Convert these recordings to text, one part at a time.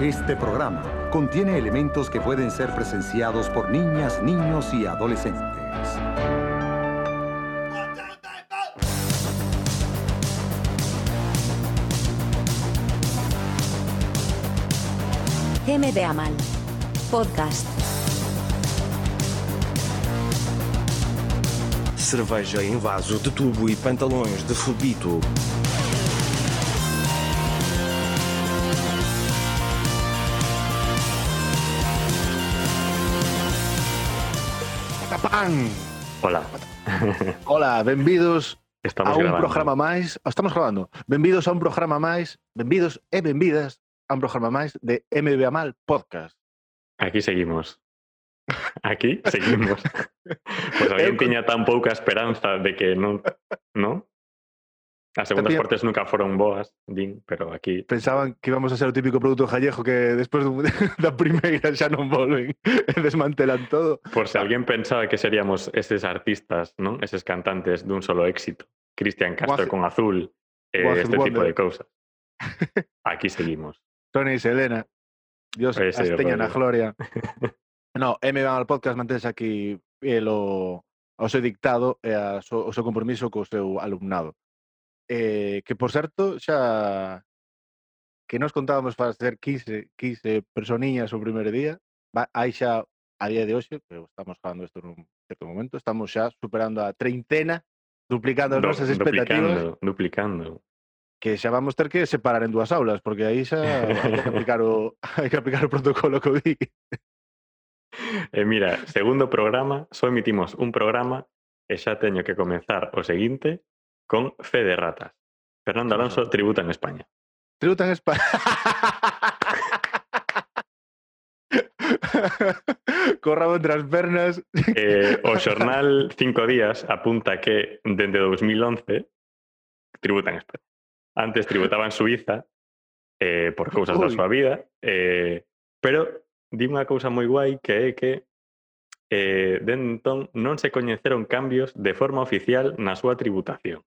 Este programa contiene elementos que pueden ser presenciados por niñas, niños y adolescentes. MD Amal. Podcast. Cerveja em vaso de tubo e pantalões de fubito. Hola, Hola, benvidos estamos a un grabando. programa máis. Ah, Estamos grabando. Benvidos a un programa máis. Benvidos e benvidas a un programa máis de MBA Mal Podcast. Aquí seguimos. Aquí seguimos. Pois alguén tiña tan pouca esperanza de que non, non? As segundas Tamén- partes nunca foron boas, din, pero aquí Pensaban que íbamos a ser o típico produto gallejo que despois da primeira xa non volven e desmantelan todo. por se alguén pensaba que seríamos eses artistas, non? Eses cantantes dun solo éxito. Cristian Castro con azul, eh, este tipo de cousas. Aquí seguimos. Tony e Selena. Dios as teña na rollo. gloria. No, MBA Mal Podcast mantense aquí pelo ao seu dictado e a so, o seu compromiso co seu alumnado. eh, que por certo xa que nos contábamos para ser 15, 15 personiñas o primeiro día, va, hai xa a día de hoxe, que estamos falando isto nun certo momento, estamos xa superando a treintena, duplicando as nosas expectativas. Duplicando, duplicando. Que xa vamos ter que separar en dúas aulas, porque aí xa hai que aplicar o, hai que aplicar o protocolo COVID. E eh, mira, segundo programa, só emitimos un programa e xa teño que comenzar o seguinte con Fe de Ratas. Fernando Alonso tributa en España. Tributa en España. Corrabo entre as pernas. Eh, o xornal Cinco Días apunta que dende 2011 tributan en España. Antes tributaba en Suiza eh, por cousas Uy. da súa vida, eh, pero di unha cousa moi guai que é que eh, dentón non se coñeceron cambios de forma oficial na súa tributación.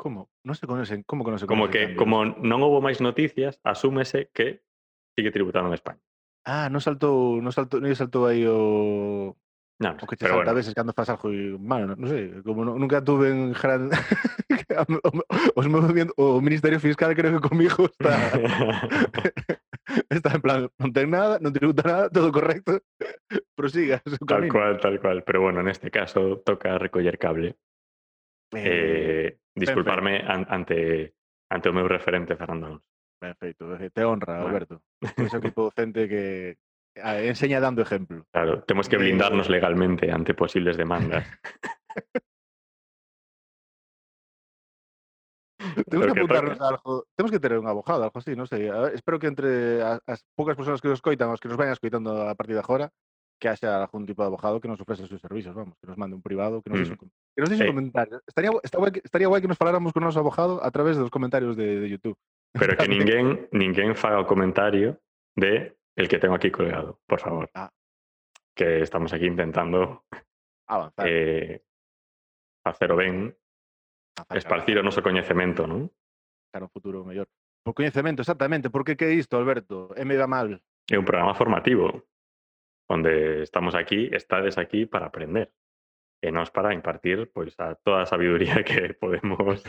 Como? Non se conocen, como que non se Como que como non houve máis noticias, asúmese que sigue tributando en España. Ah, non saltou, non saltou, non saltou aí o Non, o que pero salta bueno, a veces cando fas algo malo, non sei, como nu- nunca tuve en gran os meus movimientos, o Ministerio Fiscal creo que comigo está está en plan, non ten nada, non tributa nada, todo correcto. Prosiga tal camino. cual, tal cual. Pero bueno, neste caso toca recoller cable. Eh, Eh, disculparme an- ante ante o meu referente Fernando Alonso. Ben feito, eh, te honra, Bueno. Alberto. Ese equipo docente que a, enseña dando ejemplo. Claro, temos que blindarnos legalmente ante posibles demandas. Lo que apuntarnos algo, temos que ter un abogado, algo así. A ver, espero que entre as, as poucas persoas que nos coitan, os que nos vayan escoitando a partir de agora, que haxa algún tipo de abogado que nos ofrece os seus servicios, vamos, que nos mande un privado, que nos Mm. un, que nos dixe Eh. un comentario. Estaría, que, estaría guai que nos faláramos con o noso abogado a través dos comentarios de, de YouTube. Pero que ninguén ninguén faga o comentario de el que tengo aquí colgado, por favor. Ah. Que estamos aquí intentando Avanzar. eh, facer o ben, avanzar, esparcir o noso coñecemento, non? cara a un futuro mellor. Por coñecemento, exactamente. Por que que é isto, Alberto? E me va mal. É un programa formativo onde estamos aquí, estades aquí para aprender, e nos para impartir pois a toda a sabiduría que podemos.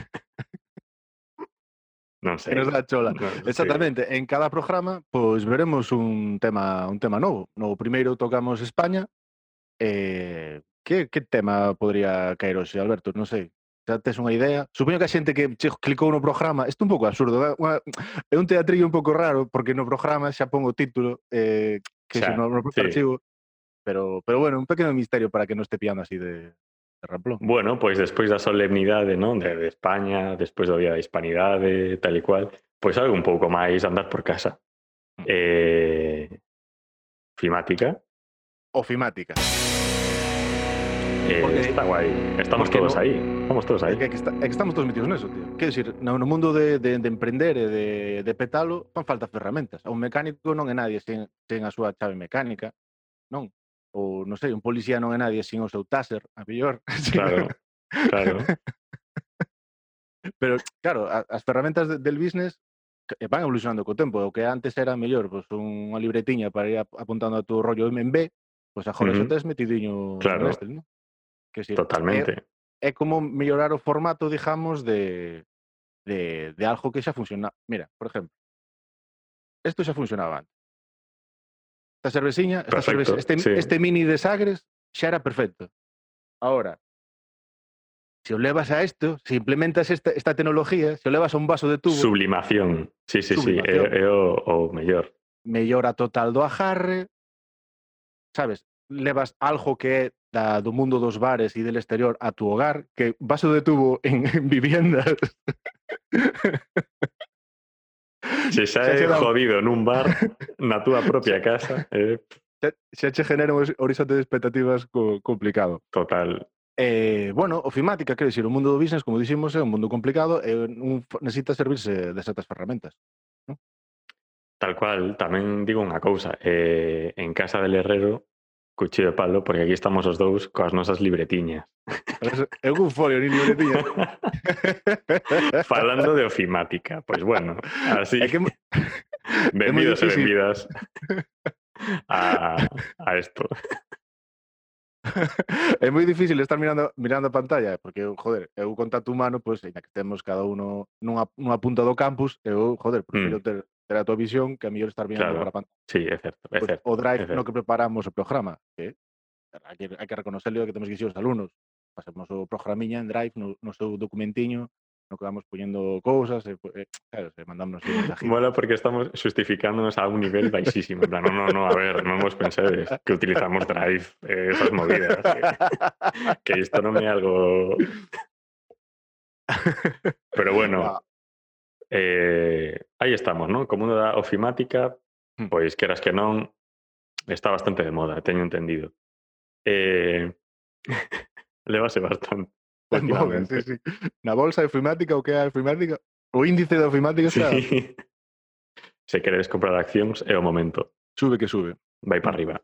non sei. Nos da chola. No, Exactamente, sí. en cada programa pois veremos un tema un tema novo. No primeiro tocamos España. Eh, que, que tema podría caer hoxe, Alberto? Non sei. Xa tes unha idea? Supoño que a xente que che clicou no programa, isto un pouco absurdo, é unha, é un teatrillo un pouco raro porque no programa xa pongo o título eh, que xa, no, no sí. archivo. Pero pero bueno, un pequeno misterio para que non este pillando así de, ramplón. Bueno, pois despois da solemnidade, non, de, de España, despois do Día da Hispanidade, tal e cual, pois algo un pouco máis andar por casa. Eh, fimática, Ofimática. eh, porque... está guai. Estamos porque todos no, aí. Estamos todos aí. É que, está, é que estamos todos metidos neso, tío. Quer dicir, no, no mundo de, de, de emprender e de, de petalo, fan falta ferramentas. A un mecánico non é nadie sen, sen a súa chave mecánica, non? Ou, non sei, un policía non é nadie sin o seu taser, a mellor. Claro, claro. Pero, claro, as ferramentas del business eh, van evolucionando co tempo. O que antes era mellor, pois, pues, unha libretiña para ir apuntando a tu rollo MMB, pois pues, agora uh -huh. tes metidiño claro. neste, non? Que si, Totalmente. é como mellorar o formato, digamos, de de de algo que xa funciona. Mira, por exemplo, isto xa funcionaba antes. Esta cerveciña, esta cerveza, Perfecto, este sí. este mini de Sagres xa era perfecto. Ahora, se o levas a isto, se implementas esta esta tecnología, se o levas a un vaso de tubo, Sublimación. Sí, sí, sí. É, é o, o mellor. mellora total do agarre, sabes? Levas algo que é da, do mundo dos bares e del exterior a tu hogar, que vaso de tubo en, en viviendas. Se xa é jodido nun bar na túa propia casa, é xa, che genera un hori- horizonte de expectativas co, complicado. total. Eh, bueno, ofimática, quero dicir, o mundo do business, como diximos, é un mundo complicado e un, f- necesita servirse de certas ferramentas. Tal cual, tamén digo unha cousa, eh, en casa del herrero, Cuchillo de palo, porque aquí estamos os dous coas nosas libretiñas. É un folio, ni libretiña. Falando de ofimática, pois pues bueno, así... É que... Benvidos e benvidas a, a esto. é moi difícil estar mirando mirando a pantalla, eh, porque eu, joder, eu contacto humano, pois, pues, que temos cada uno nunha, nunha punta do campus, eu, joder, prefiro mm. ter, ter a tua visión que a mellor estar mirando claro. para a pantalla. Sí, é certo, é pues, certo. O drive certo. no que preparamos o programa, que hai que, hai que reconocerlo que temos que ser os alumnos. Pasemos o programiña en drive no, no seu documentiño no que vamos poñendo cousas, e, po- e, claro, se mandamos mensajito. Mola porque estamos justificándonos a un nivel baixísimo. En plan, no, no, no, a ver, non vos pensedes que utilizamos Drive, eh, esas movidas. Que, que isto non é algo... Pero bueno, Ah, eh, aí estamos, ¿no? Como da ofimática, Hmm. pois queras que non, está bastante de moda, teño entendido. Eh, levase bastante. En boga, últimamente. sí, sí. Na bolsa de ofimática, o que é a ofimática? O índice de ofimática Sí. Se queredes comprar accións, é o momento. sube que sube. Vai para arriba.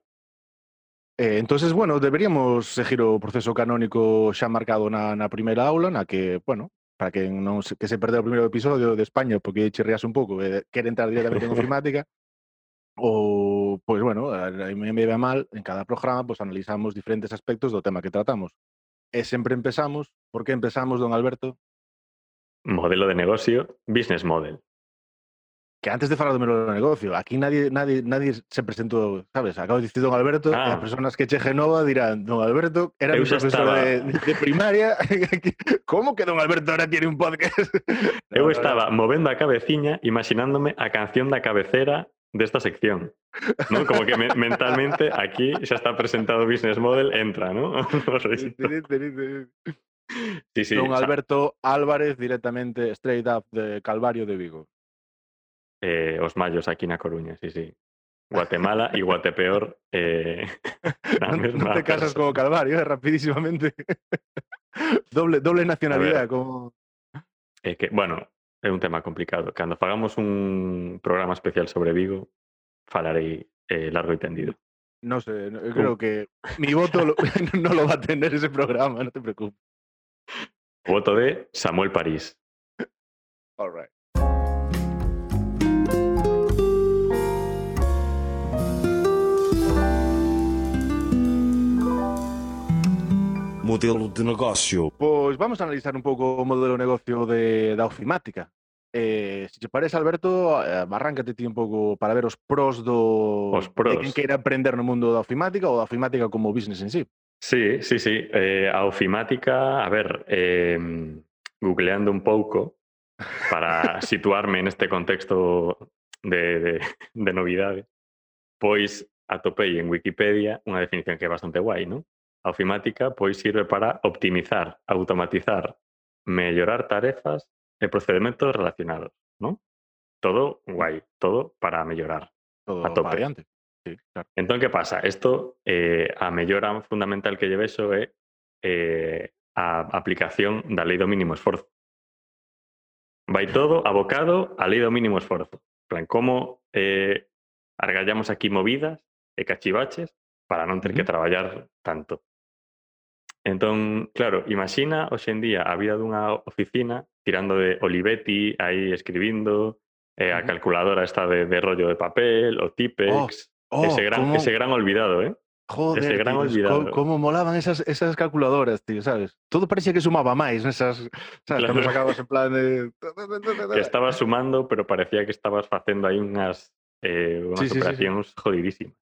Eh, entonces, bueno, deberíamos seguir o proceso canónico xa marcado na, na primeira aula, na que, bueno, para que non se, que se perdeu o primeiro episodio de España porque chirriase un pouco e quere entrar directamente en ofimática, ou, pois, bueno, a, a mí me ve mal, en cada programa, pues analizamos diferentes aspectos do tema que tratamos. E sempre empezamos, por que empezamos, don Alberto? Modelo de negocio, business model. Que antes de falar do modelo de negocio, aquí nadie, nadie, nadie se presentou, sabes? Acabo de dicir don Alberto, Ah. as persoas que cheje nova dirán, don Alberto era Eu mi profesor estaba- de, de primaria. ¿Cómo que don Alberto ahora tiene un podcast? Eu estaba movendo a cabeciña imaginándome a canción da cabecera desta sección. ¿no? Como que me- mentalmente aquí xa está presentado business model, entra, ¿no? Sí, sí. don o sea, Alberto Álvarez directamente straight up de Calvario de Vigo. eh, os mayos aquí na Coruña, sí, sí. Guatemala e Guatepeor eh, mesma te casas como Calvario, eh, rapidísimamente. doble, doble nacionalidad, como... Que, bueno, é un tema complicado. Cando fagamos un programa especial sobre Vigo, falarei eh, largo e tendido. No sé, no- yo creo que mi voto lo- no lo va a tener ese programa, no te preocupes. Voto de Samuel París. All right. Modelo de negócio. Pois vamos a analizar un pouco o modelo de negocio de, da ofimática. Eh, se te parece, Alberto, eh, arráncate ti un pouco para ver os pros do Os de pros. quen queira aprender no mundo da ofimática ou da ofimática como business en sí. Sí, sí, sí. Eh, a ofimática, a ver, eh, googleando un pouco para situarme neste contexto de, de, de novidade, pois atopei en Wikipedia unha definición que é bastante guai, non? A ofimática pois sirve para optimizar, automatizar, mellorar tarefas e procedementos relacionados, non? Todo guai, todo para mellorar. Todo a tope. Para sí, claro. Entón, que pasa? Isto, eh, a mellora fundamental que lleve eso é eh, a aplicación da lei do mínimo esforzo. Vai todo abocado á lei do mínimo esforzo. plan, como eh, argallamos aquí movidas e cachivaches para non ter que traballar tanto. Entón, claro, imagina hoxe en día a vida dunha oficina tirando de Olivetti aí escribindo, eh, a calculadora esta de, de rollo de papel, o Tipex, Oh, ese, gran, cómo- ese gran olvidado, ¿eh? Joder, ese gran tío, olvidado. cómo molaban esas, esas calculadoras, tío, sabes? Todo parecía que sumaba máis nesas, sabes? Cando Claro. sacabas en plan de... Que estabas sumando, pero parecía que estabas facendo aí unhas, eh, unhas Sí, sí, sí, sí. operacións jodidísimas.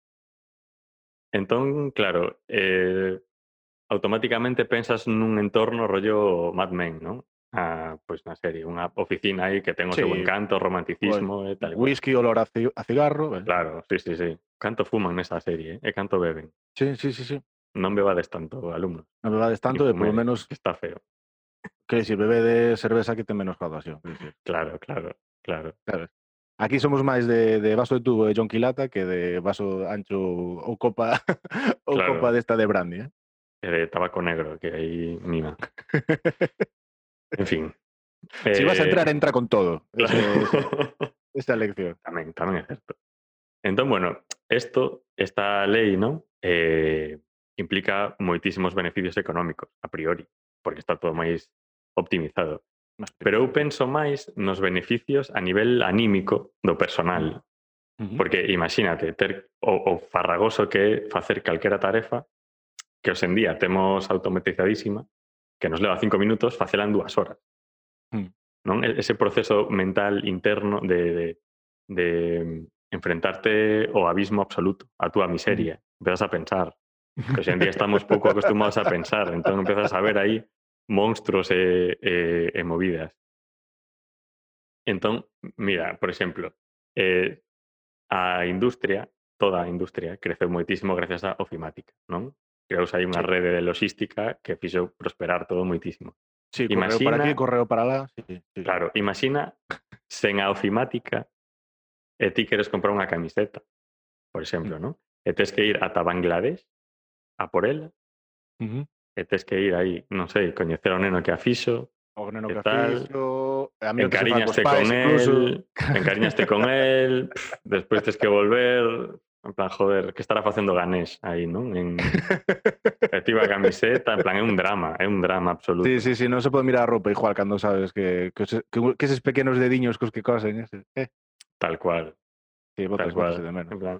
Entón, claro, eh, automáticamente pensas nun entorno rollo Mad Men, non? Ah, pois na serie, unha oficina aí que ten o seu Sí. encanto, romanticismo e tal. Whisky, olor a, ci- a cigarro. eh. Claro, sí, sí, sí. Canto fuman nesa serie, eh? e canto beben. Sí, sí, sí, sí. Non bebades tanto, alumnos. Non bebades tanto Ni e polo fumedes, menos, está feo. que decir, bebé de cerveza que ten menos graduación. dicir. Claro, claro, claro. Aquí somos máis de, de vaso de tubo de John Quilata que de vaso ancho ou copa ou Claro. copa desta de brandy, eh? De tabaco negro, que aí mima. En fin. Si vas a Eh, entrar, entra con todo. claro. Ese- esta lección. tamén, tamén é certo. Entón, bueno, isto, esta lei? Eh, implica moitísimos beneficios económicos, a priori, porque está todo máis optimizado. Pero eu penso máis nos beneficios a nivel anímico do personal. Uh -huh. Porque imagínate, ter o, o farragoso que é facer calquera tarefa que hoxe en día temos automatizadísima, que nos leva cinco minutos, facela en dúas horas. Uh -huh. Non? Ese proceso mental interno de, de, de mm, enfrentarte ao abismo absoluto, a túa miseria. Uh -huh. Empezas a pensar, que hoxe en día estamos pouco acostumados a pensar, entón empezas a ver aí monstruos eh, eh, e, e, e movidas. Entón, mira, por exemplo, eh, a industria, toda a industria, creceu moitísimo gracias a ofimática, non? Creouse aí unha sí. rede de logística que fixo prosperar todo moitísimo. Sí, imagina, correo para aquí, correo para lá. Sí, sí. Claro, imagina sen a ofimática e ti queres comprar unha camiseta, por exemplo, non? E tens que ir ata Bangladesh a por ela, uh -huh. E tes que ir aí, non sei, coñecer ao neno que a fixo, O neno ¿Qué que que encariñaste pais, con incluso. él, encariñaste con él, pff, despois tes que volver, en plan, joder, que estará facendo Ganesh aí, non? En efectiva camiseta, en plan, é un drama, é un drama absoluto. Sí, sí, sí, non se pode mirar a roupa igual cando sabes que, que, que, que eses pequenos dediños cos que cosen, ese, eh, Tal cual, sí, botas, tal cual. de En menos. plan,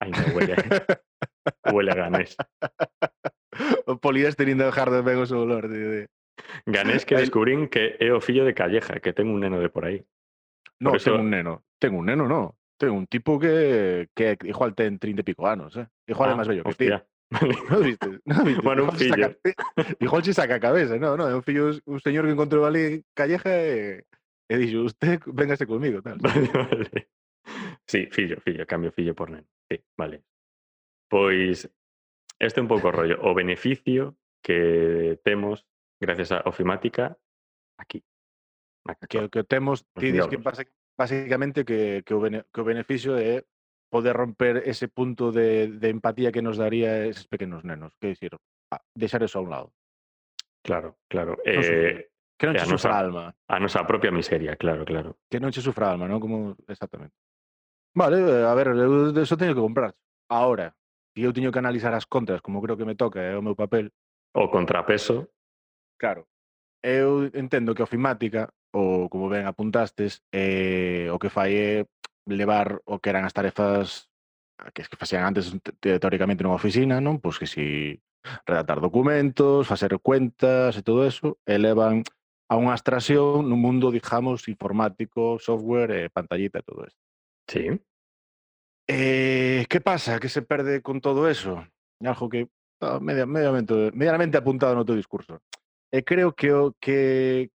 ai, no, huele, huele a Ganesh. o poliéster indo dejar de ben o seu olor, de, de... Ganesh que descubrín que é o fillo de Calleja, que ten un neno de por aí. No, Por eso- ten un neno. Ten un neno, no. Ten un tipo que, que igual ten 30 e pico anos, eh? Igual é Ah, máis bello que ti. Vale. Non viste? Non viste? Bueno, un saca- igual se saca a cabeza, no, no, é un fillo, un señor que encontrou ali calleja e, e dixo, usted véngase comigo, tal. Vale, vale. Sí, fillo, fillo, cambio fillo por neno. Sí, vale. Pois este un pouco o rollo. O beneficio que temos gracias a ofimática aquí. Que que temos, Os ti dis que basicamente que, que, o bene, que o beneficio é poder romper ese punto de, de empatía que nos daría eses pequenos nenos, que dicir, deixar eso a un lado. Claro, claro. Non Eh, Que non che sufra nosa- a alma. a nosa propia miseria, claro, claro. Que non che sufra alma, non? Como, exactamente. Vale, eh, a ver, eu eso teño que comprar. Ahora, e eu teño que analizar as contras, como creo que me toca, é o meu papel. O contrapeso. Claro. Eu entendo que a ofimática, ou como ben apuntastes, eh, o que fai é levar o que eran as tarefas que, que facían antes teóricamente nunha oficina, non? Pois que si redactar documentos, facer cuentas e todo eso, elevan a unha abstracción nun mundo, digamos, informático, software, e pantallita e todo isto. Sí. Eh, que pasa? Que se perde con todo eso? Algo que está media, mediamente, medianamente apuntado no teu discurso. E creo que o que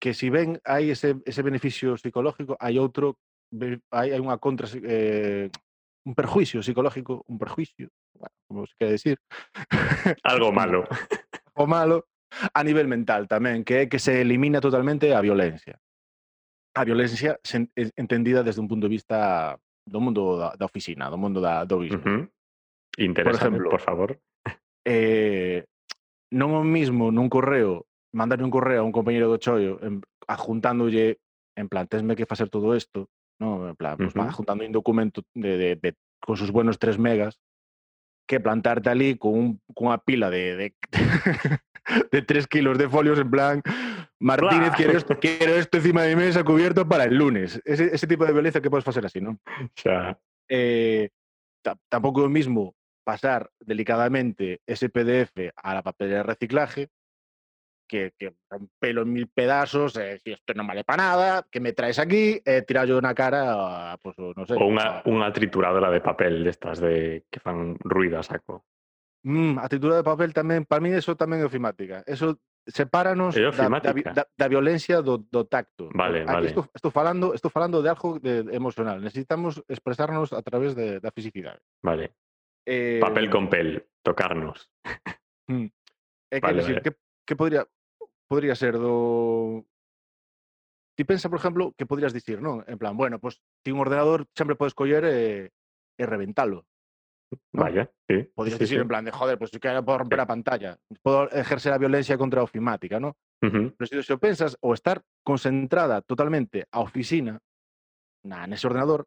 que si ben hai ese, ese beneficio psicológico, hai outro hai, hai unha contra eh, un perjuicio psicológico, un perjuicio, bueno, como se quere decir. Algo malo. o malo a nivel mental tamén, que é que se elimina totalmente a violencia. A violencia entendida desde un punto de vista do mundo da, da oficina, do mundo da, do business. Uh -huh. Interesante, por, por favor. Eh, non o mismo nun correo, mandarle un correo a un compañero do chollo en, adjuntándolle, en plan, tesme que facer todo isto, no, en plan, pues, uh -huh. adjuntando un documento de, de, de, con sus buenos 3 megas, que plantarte ali con, un, con unha pila de, de, de 3 kilos de folios, en plan, Martínez quiero esto, quiero esto encima de mi mesa cubierto para el lunes. Ese, ese tipo de violencia que podes facer así, non? Xa, Eh, ta- tampouco é o mismo pasar delicadamente ese PDF a la papelera de reciclaje que, que rompelo en mil pedazos, eh, si esto non vale para nada, que me traes aquí, eh, tirallo na cara, a, pues, o non sei. O unha, a- unha trituradora de papel destas de que fan ruido a saco. Mm, a tritura de papel tamén, para mí eso tamén é ofimática. Eso sepáranos da, da, da, da violencia do, do tacto. Vale, Aquí vale. Estou, estou, falando, estou falando de algo de, de emocional. Necesitamos expresarnos a través de, da fisicidade. Vale. Eh, Papel con pel, tocarnos. Mm. É que, vale, decir, vale. que, que podría, podría ser do... Ti pensa, por exemplo, que podrías dicir, non? En plan, bueno, pues, ti un ordenador sempre podes coller e, eh, e reventalo. No. Vaya, sí. Podrías sí, sí. en plan de, joder, pues que puedo romper a pantalla. Podo ejercer a violencia contra ofimática, non? Ujú. Pero se, se o pensas, o estar concentrada totalmente a oficina na, nese ordenador,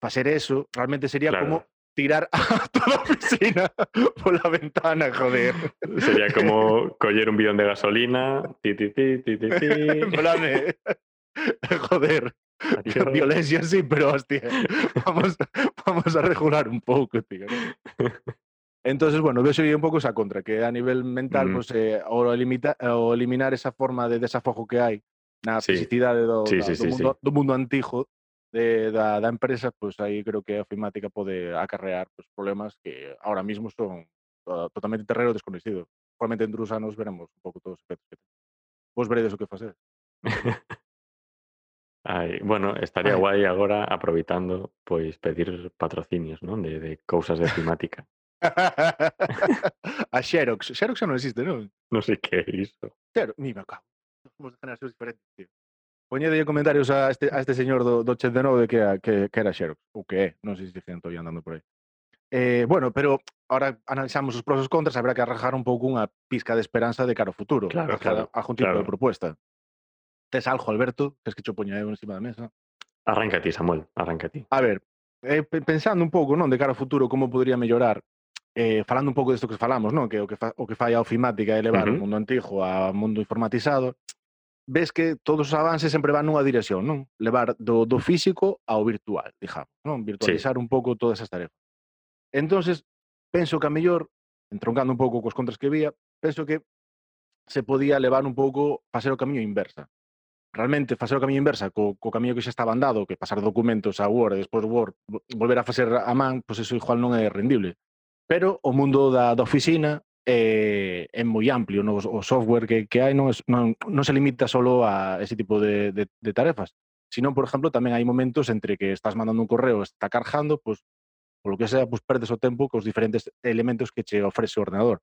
facer eso realmente sería Claro. como tirar a toda a oficina pola ventana, joder. Sería como coller un bidón de gasolina, ti, ti, ti, ti, ti, ti. en joder, Violencia sí, pero hostia, vamos, vamos a regular un tío. ¿no? Entonces, bueno, vexo aí un pouco esa contra, que a nivel mental, Mm. pues, eh, o, limita, o eliminar esa forma de desafogo que hai na Sí. fisicidade do, Sí, da- sí, do, sí, mundo, sí. do mundo antigo de, da, da empresa, pues aí creo que a ofimática pode acarrear pues, problemas que ahora mismo son uh, totalmente terreno desconocido. Probablemente en dos anos veremos un pouco todos os efectos que ten. Vos veredes o que facer. Ai, bueno, estaría Ai. guai agora aproveitando pois pedir patrocinios, non? De, de cousas de climática. a Xerox. Xerox xa non existe, non? Non sei que é iso. Xerox, ni me cago. Somos de generacións diferentes, tío. Poñedelle comentarios a este, a este señor do, do 89 que, a, que, que era Xerox. O que é, non sei se siguen todavía andando por aí. Eh, bueno, pero ahora analizamos os pros e os contras, habrá que arrajar un pouco unha pizca de esperanza de cara ao futuro. Claro, claro. A, a un tipo claro. de propuesta tes algo, Alberto, que es que cho poño encima da mesa. Arranca ti, Samuel, arranca ti. A ver, eh, pensando un pouco, non, de cara ao futuro, como podría mellorar eh, falando un pouco disto que falamos, non? Que o que, fa, o que fai a ofimática é elevar uh -huh. o mundo antigo a mundo informatizado, ves que todos os avances sempre van nunha dirección, non? Levar do, do físico ao virtual, digamos, non? Virtualizar sí. un pouco todas as tarefas. entonces penso que a mellor, entroncando un pouco cos contras que vía, penso que se podía levar un pouco, facer o camiño inversa realmente facer o camiño inversa co, co camiño que xa estaba andado, que pasar documentos a Word e despois Word volver a facer a man, pois eso igual non é rendible. Pero o mundo da, da oficina é, é moi amplio, no, o software que, que hai non, es, non, non se limita solo a ese tipo de, de, de tarefas, sino, por exemplo, tamén hai momentos entre que estás mandando un correo, está cargando, pois, polo que sea, pois perdes o tempo cos diferentes elementos que che ofrece o ordenador.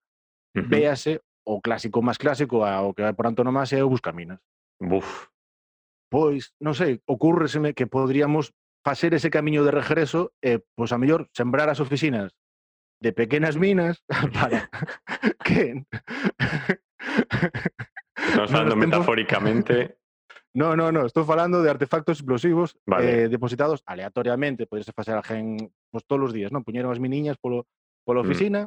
Uh -huh. Véase o clásico máis clásico ao que vai por antonomasia é o Buscaminas. Buf, Pois, non sei, ocúrreseme que podríamos facer ese camiño de regreso e, pois, a mellor, sembrar as oficinas de pequenas minas para que... estamos tempos- metafóricamente. No, no, no, estou falando de artefactos explosivos Vale. eh, depositados aleatoriamente, poderse facer a gen pois, todos os días, non? Puñeron as miniñas polo, pola Mm. oficina,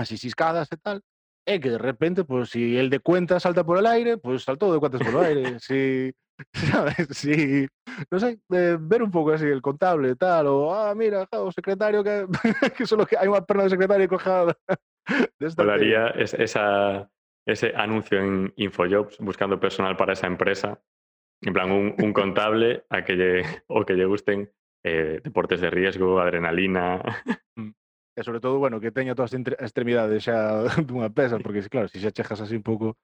así ciscadas e tal, e que de repente, pois, si el de cuenta salta por el aire, pois saltou de cuentas polo aire. si, sabes, si, non sei, de ver un pouco así el contable tal, ou, ah, mira, ja, o secretario que, que solo que hai unha perna de secretario cojada. Volaría es- esa, ese anuncio en Infojobs buscando personal para esa empresa. En plan, un, un contable a que lle, o que lle gusten eh, deportes de riesgo, adrenalina. E sobre todo, bueno, que teña todas as extremidades xa dunha pesa, porque claro, se xa chejas así un pouco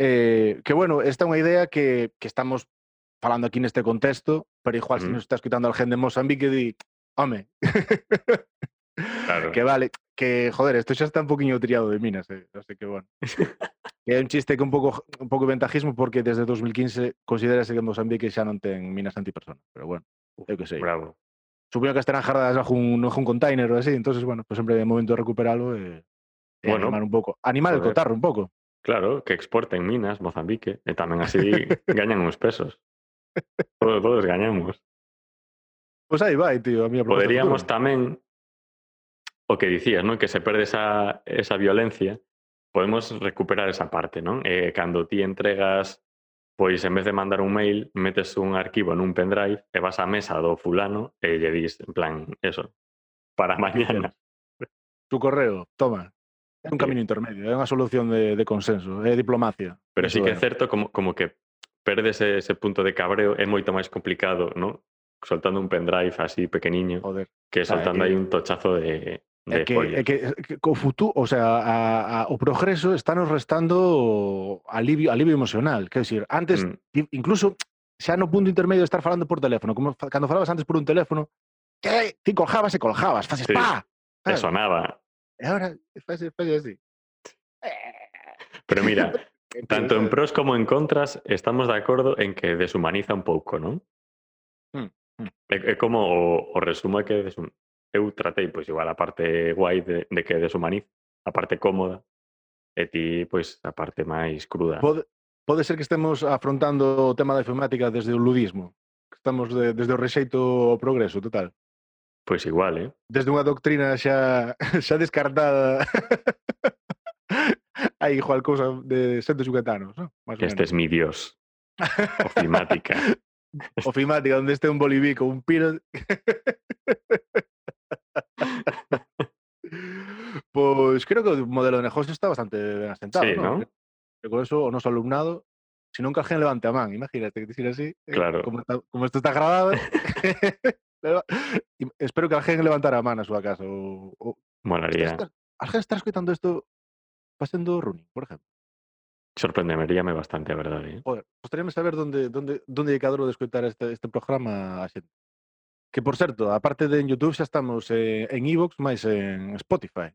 eh, que bueno, esta é unha idea que, que estamos falando aquí neste contexto, pero igual se Mm. nos está escutando alguén de Mozambique di, home, Claro. que vale, que joder, isto xa está un poquinho triado de minas, eh, así que bueno. Que é un chiste que un pouco un pouco ventajismo porque desde 2015 considerase que Mozambique xa non ten minas antipersona, pero bueno, eu que sei. Bravo. Supoño que estarán jardadas bajo un, bajo un container ou así, entonces, bueno, pues sempre é momento de recuperalo e, e Bueno, animar un pouco. Animar el joder. cotarro un pouco. Claro, que exporten minas, Mozambique, e tamén así gañan uns pesos. Todos, todos gañamos. Pois aí vai, tío, a miña Poderíamos tamén o que dicías, non? Que se perde esa, esa violencia, podemos recuperar esa parte, non? Eh, cando ti entregas pois en vez de mandar un mail, metes un arquivo nun pendrive e vas á mesa do fulano e lle dis, en plan, eso, para mañana. Tu correo, toma. É un camino intermedio, é unha solución de, de consenso, é diplomacia. Pero sí que é certo como, como que perdes ese punto de cabreo, é moito máis complicado, non? soltando un pendrive así pequeniño Joder. que soltando aí un tochazo de, É que, folios. é que, que co futuro, o sea, a, a, o progreso está nos restando alivio, alivio emocional. Quer decir, antes, Mm. incluso xa no punto intermedio de estar falando por teléfono, como cando falabas antes por un teléfono, que ti colgabas e colgabas, faces Sí. pa. E. E ahora faces, faces así. Pero mira, tanto en pros como en contras estamos de acordo en que deshumaniza un pouco, non? Mm, mm. É, é como o, o resumo é que deshum... eu tratei, pois, igual a parte guai de, de que deshumaniz, a parte cómoda, e ti, pois, a parte máis cruda. Pode, pode ser que estemos afrontando o tema da informática desde o ludismo. Estamos de, desde o rexeito ao progreso, total. Pois igual, eh? Desde unha doctrina xa, xa descartada Aí, igual cousa de 150 anos, non? Este es mi dios. Ofimática. Ofimática, onde este un bolivico, un piro... pois creo que o modelo de negocio está bastante ben asentado, Sí, ¿no? ¿no? Que con eso o noso alumnado, si non que alguén levante a man, imagínate que dicir así, eh, Claro. como, está, como isto está grabado, y espero que alguén levantara a man na súa casa ou, ou Molaría. Alguén está escoitando isto facendo running, por exemplo. Sorprenderíame bastante, a verdade. Eh? Joder, gostaríame saber donde donde donde lle cadro de escoitar este este programa a xente. Que por certo, aparte de en YouTube xa estamos eh, en Evox máis en Spotify.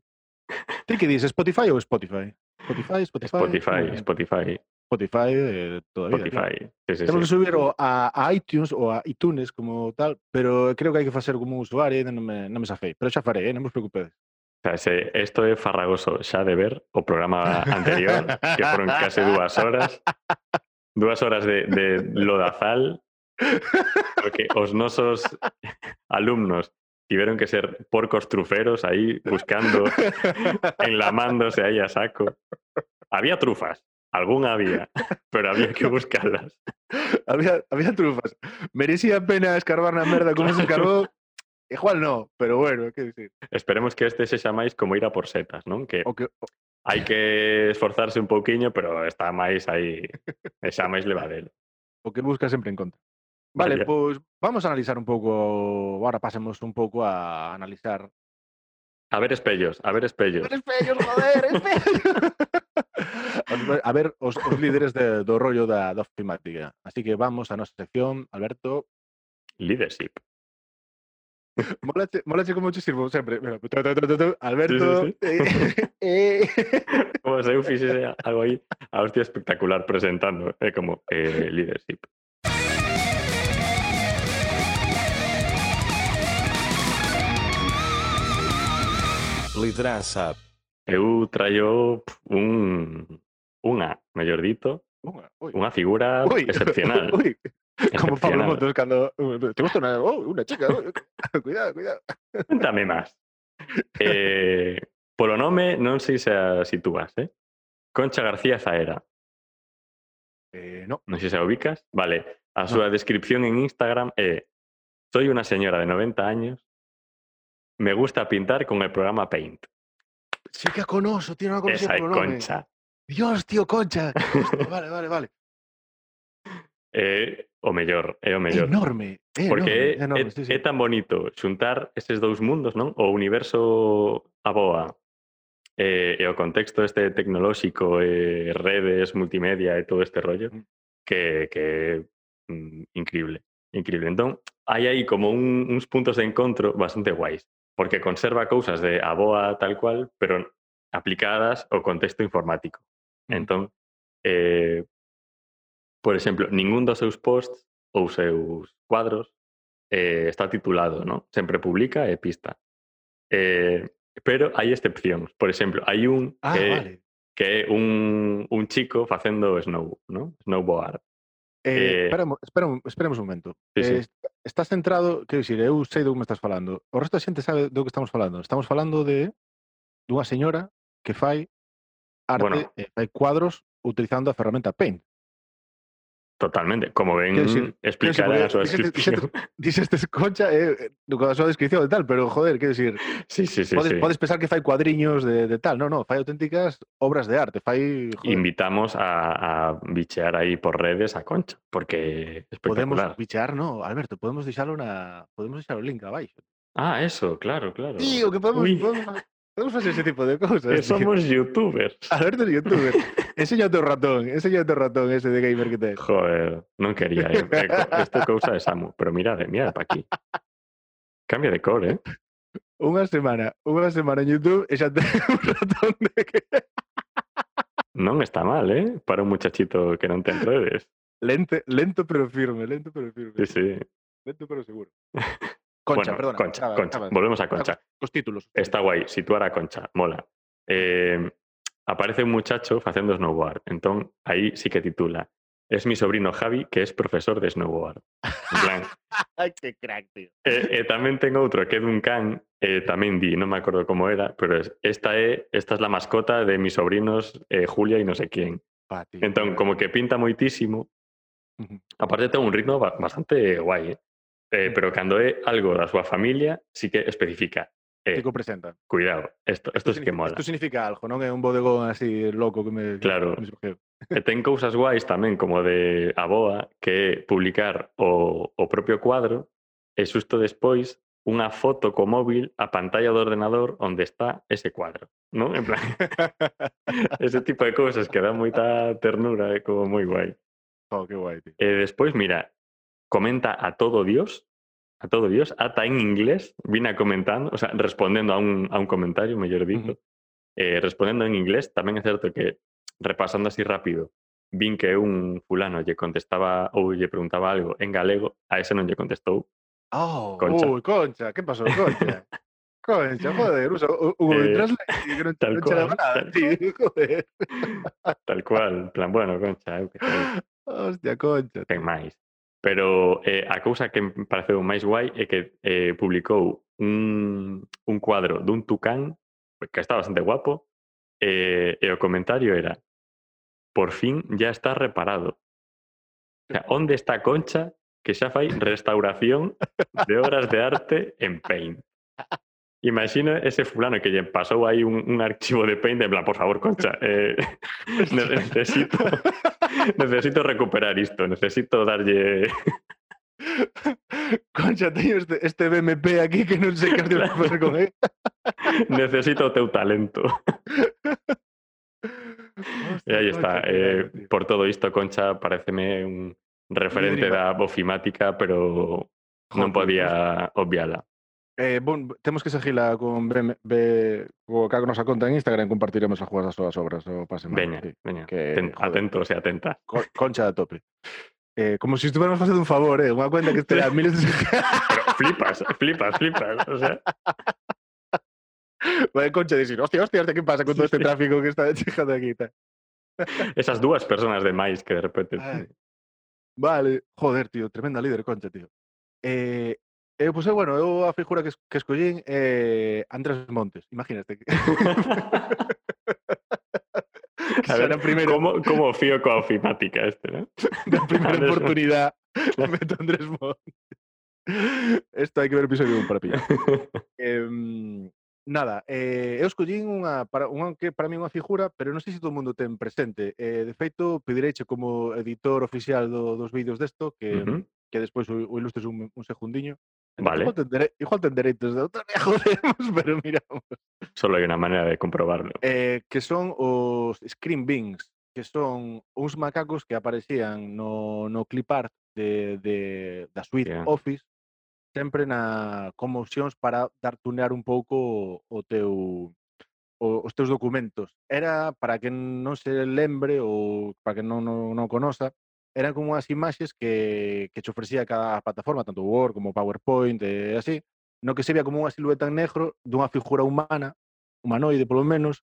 Ti que dis, Spotify ou Spotify? Spotify, Spotify. Spotify, eh, Spotify. Spotify eh, todavía. Spotify. Claro. Sí, sí, Temos sí. que subir o, a, a iTunes ou a iTunes como tal, pero creo que hai que facer como un usuario, eh, non me, non me safei, pero xa farei, eh, non vos preocupedes. O sea, se, esto é farragoso xa de ver o programa anterior, que foron case dúas horas, dúas horas de, de lodazal, porque os nosos alumnos tiveron que ser porcos truferos aí buscando, enlamándose aí a saco. Había trufas, algún había, pero había que buscarlas. había, había trufas. Merecía pena escarbar na merda como se escarbou. Igual no, pero bueno, que decir. Esperemos que este sexa máis como ir a por setas, non? Que O que, esforzarse un pouquiño, pero está máis aí, e xa máis levadelo. o que busca sempre en contra. Vale, pois pues, vamos a analizar un pouco, agora pasemos un pouco a analizar A ver espellos, a ver espellos. A ver espellos, joder, espellos. a ver os, os líderes de, do rollo da, da ofimática. Así que vamos a nosa sección, Alberto. Leadership. Molache, molache como che sirvo sempre. Mira, tu, tu, tu, tu, Alberto. Sí, sí, sí. Eh, eh. como se eu fixese algo aí, a hostia espectacular presentando, é eh, como eh, leadership. Liderança. Eu traio un unha, mellor dito, Unha, figura Ui, excepcional. Ui, como Pablo. Motos cando uh, te gusta una, oh, una chica, oh, cuidado, cuidado. Cuéntame máis. Eh, polo nome non sei se a sitúas, eh? Concha García Zaera. Eh, no, Non sei se a ubicas. Vale, a súa descripción en Instagram é Soy una señora de 90 años. Me gusta pintar con el programa Paint. Sí que conoso, tiene una conexión con Concha. Dios, tío, Concha. Hostia, vale, vale, vale. É eh, o mellor, é eh, o mellor. Enorme, é Porque enorme, é, enorme, é, sí, sí. é tan bonito xuntar eses dous mundos, non? O universo a boa e, e o contexto este tecnolóxico e redes, multimedia e todo este rollo mm. que, que mm, increíble, increíble. Entón, hai aí como un, uns puntos de encontro bastante guais porque conserva cousas de aboa tal cual, pero aplicadas ao contexto informático. Mm. Entón, eh, por exemplo, ningún dos seus posts ou seus cuadros eh, está titulado, ¿no? sempre publica e pista. Eh, pero hai excepcións. Por exemplo, hai un ah, que, vale. que é un, un chico facendo snow, ¿no? snowboard. Eh, eh... Esperemos, esperemos, esperemos un momento. Sí, sí. eh, estás centrado, quero dicir, eu sei do que me estás falando. O resto da xente sabe do que estamos falando. Estamos falando de dunha señora que fai arte, bueno. eh, fai cuadros utilizando a ferramenta Paint. Totalmente. Como ven, explicar Quero a súa dicir, porque descripción. Dices, dices concha eh, eh, con a súa descripción e tal, pero joder, quero dicir, Sí, sí, sí. podes, sí. podes pensar que fai cuadriños de, de tal, no, no, fai auténticas obras de arte, fai, Invitamos a, a bichear aí por redes a Concha, porque podemos bichear, no, Alberto, podemos deixalo na, podemos deixar o link abaixo. Ah, eso, claro, claro. Tío, que podemos, podemos facer ese tipo de cousas. que tío. somos youtubers. Alberto é youtuber. enseña o teu ratón, enseña o teu ratón ese de gamer que tes. Joder, non quería. Eh. Eh, co- Esto é cousa de Samu, pero mirade, mirade para aquí. Cambia de cor, eh? Unha semana, unha semana en YouTube e xa ten un ratón de que... Non está mal, eh? Para un muchachito que non ten redes. Lento, lento pero firme, lento pero firme. Sí, sí. Lento pero seguro. Concha, bueno, perdona. Concha, Concha. Volvemos a Concha. Os títulos. Está guai, situar a Concha, mola. Eh, aparece un muchacho facendo snowboard. Entón, aí sí que titula. Es mi sobrino Javi, que es profesor de snowboard. En plan, que crack, tío. E, e tamén ten outro que é dun can, e tamén di, non me acordo como era, pero es, esta é esta es la mascota de mis sobrinos eh, Julia e non sei quién. Entón, como que pinta moitísimo, aparte ten un ritmo ba- bastante guai, eh? Eh, pero cando é algo da súa familia, sí que especifica. Eh, que presenta. Cuidado, esto, esto, esto sí que mola. Isto significa algo, non é un bodegón así loco que me... Claro. Que me surgiu. e eh, ten cousas guais tamén, como de Aboa, que é publicar o, o propio cuadro e xusto despois unha foto co móvil a pantalla do ordenador onde está ese cuadro, non? En plan, ese tipo de cousas que dá moita ternura, é como moi guai. Oh, que guai, tío. E despois, mira, comenta a todo Dios, a todo Dios, ata en inglés, vina comentando, o sea, respondendo a un, a un comentario, mellor dito, uh -huh. eh, respondendo en inglés, tamén é certo que repasando así rápido, vin que un fulano lle contestaba ou lle preguntaba algo en galego, a ese non lle contestou. Oh, Concha. Uy, Concha, ¿Qué pasó, Concha? Concha, joder, usa un eh, Translate que non, tal non cual, nada, tal, tío, joder. Tal cual, plan, bueno, Concha, eu que. Hostia, Concha. Ten máis. Pero eh, a cousa que me pareceu máis guai é que eh, publicou un, un cuadro dun tucán que está bastante guapo eh, e o comentario era por fin ya está reparado. O sea, onde está Concha que xa fai restauración de obras de arte en Paint? Imagino ese fulano que pasou aí un, un archivo de Paint en plan, por favor, Concha, eh, ne- necesito necesito recuperar isto, necesito darlle Concha, teño este, este BMP aquí que que os Claro. facer con él. necesito o teu talento. E aí está. Eh, por todo isto, Concha pareceme un referente da bofimática, pero non podía obviala. Eh, bon, temos que seguila con BM, B, co cago nosa conta en Instagram compartiremos as jugas das súas obras o pase Veña, veña. que, Ten- joder. atentos e atentas. Co- concha a tope. Eh, como se si estuviéramos facendo un favor, eh, unha cuenta que estea miles de... Pero flipas, flipas, flipas. O sea, Vai concha dicir, hostia, hostia, hostia, que pasa con todo este Sí. tráfico que está chegando aquí? Tal. esas dúas personas de máis que de repente... Vale, joder, tío, tremenda líder, concha, tío. Eh, Eh, eu, pois, eu, eh, bueno, eu a figura que, que escollín é eh, Andrés Montes, imagínate. a ver, primeiro... como, como fío coa ofimática este, né? Da primeira Andrés oportunidad meto Andrés Montes. Esto hai que ver o episodio un para pillar. eh, nada, eh, eu escollín unha, para, unha que para mí unha figura, pero non sei se todo o mundo ten presente. Eh, de feito, pedireiche como editor oficial do, dos vídeos desto, que, uh -huh. que despois o, o ilustres un, un segundiño, Vale. Igual, tendré, igual tendré derechos de autor, ya jodemos, pero miramos. Solo hai unha maneira de comprobarlo. Eh, que son os Screen Beings, que son uns macacos que aparecían no, no clip art de, de, da suite yeah. Office sempre na como opcións para dar tunear un pouco o teu o, os teus documentos. Era para que non se lembre ou para que non non, non conoza, eran como as imaxes que, que che ofrecía cada plataforma, tanto Word como PowerPoint e así, no que se vía como unha silueta en negro dunha figura humana, humanoide polo menos,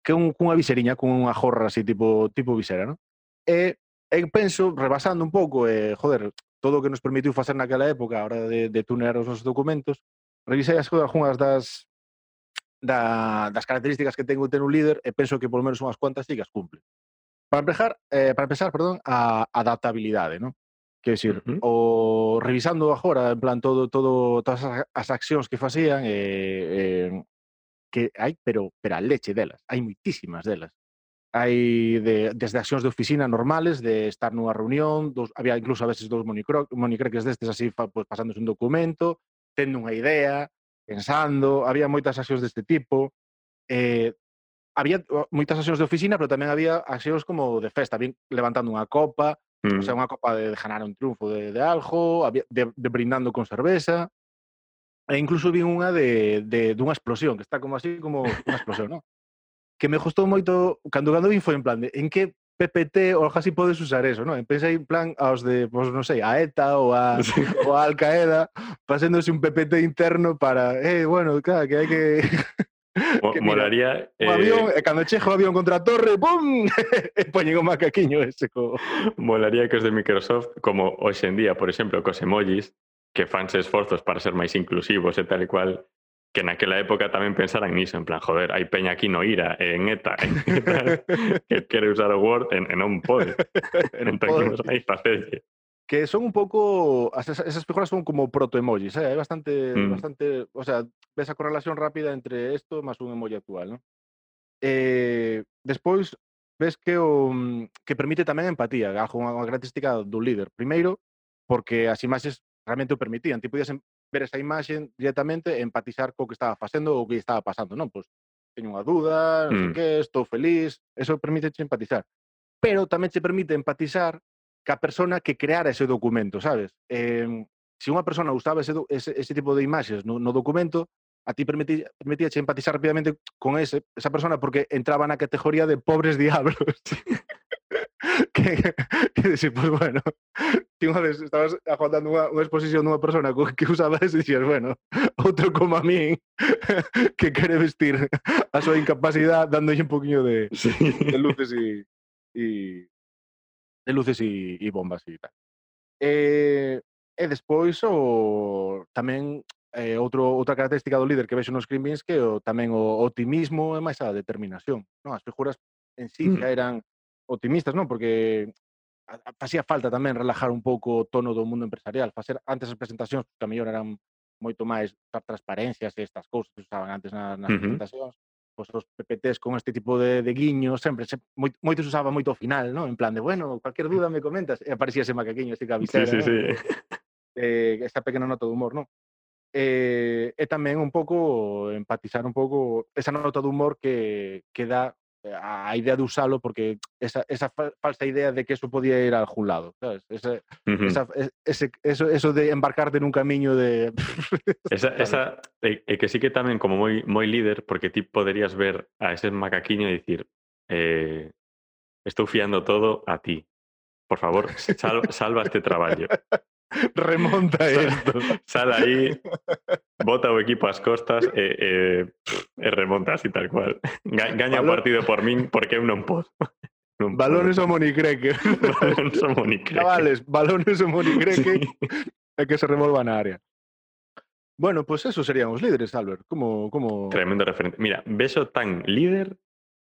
que un, cunha viseriña, con unha jorra así tipo, tipo visera, non? Eh, e, e penso, rebasando un pouco, e, eh, joder, todo o que nos permitiu facer naquela época a hora de, de tunear os nosos documentos, revisei as algunhas das, da, das características que ten un líder e penso que polo menos unhas cuantas sí que as cumple. Para empezar, eh, para empezar perdón, a adaptabilidade, non? Que decir, uh -huh. o revisando agora en plan todo todo todas as accións que facían eh, eh, que hai, pero pero a leche delas, hai muitísimas delas. Hai de, desde accións de oficina normales, de estar nunha reunión, dos, había incluso a veces dos monicreques destes así pues, pasándose un documento, tendo unha idea, pensando, había moitas accións deste tipo, eh, había moitas accións de oficina, pero tamén había accións como de festa, bien levantando unha copa, mm. o sea, mm. unha copa de, de ganar un triunfo de, de algo, había, de, de brindando con cerveza, e incluso vi unha de, de dunha explosión, que está como así como unha explosión, ¿no? que me gustou moito, cando cando vin foi en plan de, en que PPT ou algo así podes usar eso, ¿no? Pensei en plan aos de, pois pues, non sei, a ETA ou a, sí. ou a Al Qaeda, paséndose un PPT interno para, eh, bueno, claro, que hai que Mo- que mira, molaría un eh, avión, cando o avión contra a torre, ¡pum! e poñen o macaquiño ese co... Molaría que os de Microsoft, como hoxe en día, por exemplo, cos emojis, que fanse esforzos para ser máis inclusivos e tal e cual, que naquela época tamén pensaran niso, en plan, joder, hai peña aquí no IRA, en ETA, e tal, que quere usar o Word e, non pode. Entón, aí facerlle. que son un pouco esas figuras son como proto emojis, ¿eh? hai bastante mm. bastante, o sea, ves a correlación rápida entre esto máis un emoji actual, ¿no? Eh, despois ves que o que permite tamén a empatía, ah, algo unha característica do líder. Primeiro, porque as imaxes realmente o permitían, ti podías ver esa imaxe directamente e empatizar co que estaba facendo ou o que estaba pasando, non? Pois teño unha duda, non mm. sei que, estou feliz, eso permite empatizar. Pero tamén te permite empatizar ca persona que creara ese documento, sabes? Eh, se unha persona usaba ese, ese, ese tipo de imaxes no, no documento, a ti permití, permitía che empatizar rapidamente con ese, esa persona porque entraba na categoría de pobres diablos. que, que decir, pues bueno, ti unha vez estabas aguantando unha, unha exposición dunha persona que usaba eso e bueno, outro como a min que quere vestir a súa incapacidade dándolle un poquinho de, Sí. de luces y, y de luces e, e bombas e tal. E, e despois o tamén eh, outro, outra característica do líder que vexo nos Green Beans que o, tamén o optimismo e máis a determinación. Non? As figuras en sí mm. xa eran optimistas, non? Porque facía falta tamén relajar un pouco o tono do mundo empresarial. Facer antes as presentacións, que a mellor eran moito máis transparencias e estas cousas que usaban antes nas, nas uh -huh. presentacións pois, os PPTs con este tipo de, de guiños, sempre, se, moi, moitos usaba moito ao final, non? En plan de, bueno, cualquier duda me comentas, e aparecía ese macaquiño, este cabicera, sí, sí, sí. eh, esta pequena nota de humor, non? Eh, e tamén un pouco empatizar un pouco esa nota de humor que, que dá a a idea de usalo porque esa, esa fa- falsa idea de que eso podía ir a algún lado, sabes? Ese, Ujú. esa, e- ese, eso, eso de embarcarte nun camiño de... Esa, sabes? esa e, e que sí que tamén como moi moi líder, porque ti poderías ver a ese macaquiño e dicir eh, estou fiando todo a ti. Por favor, sal, salva este traballo. Remonta esto. Sal aí, bota o equipo ás costas e, e, e remonta así tal cual. Ga, gaña partido por min porque eu non podo. Balones o monicreque. Balones o monicreque. Chavales, balones o monicreque Sí. que se revolva na área. Bueno, pues eso serían os líderes, Albert. Como, como... Tremendo referente. Mira, beso tan líder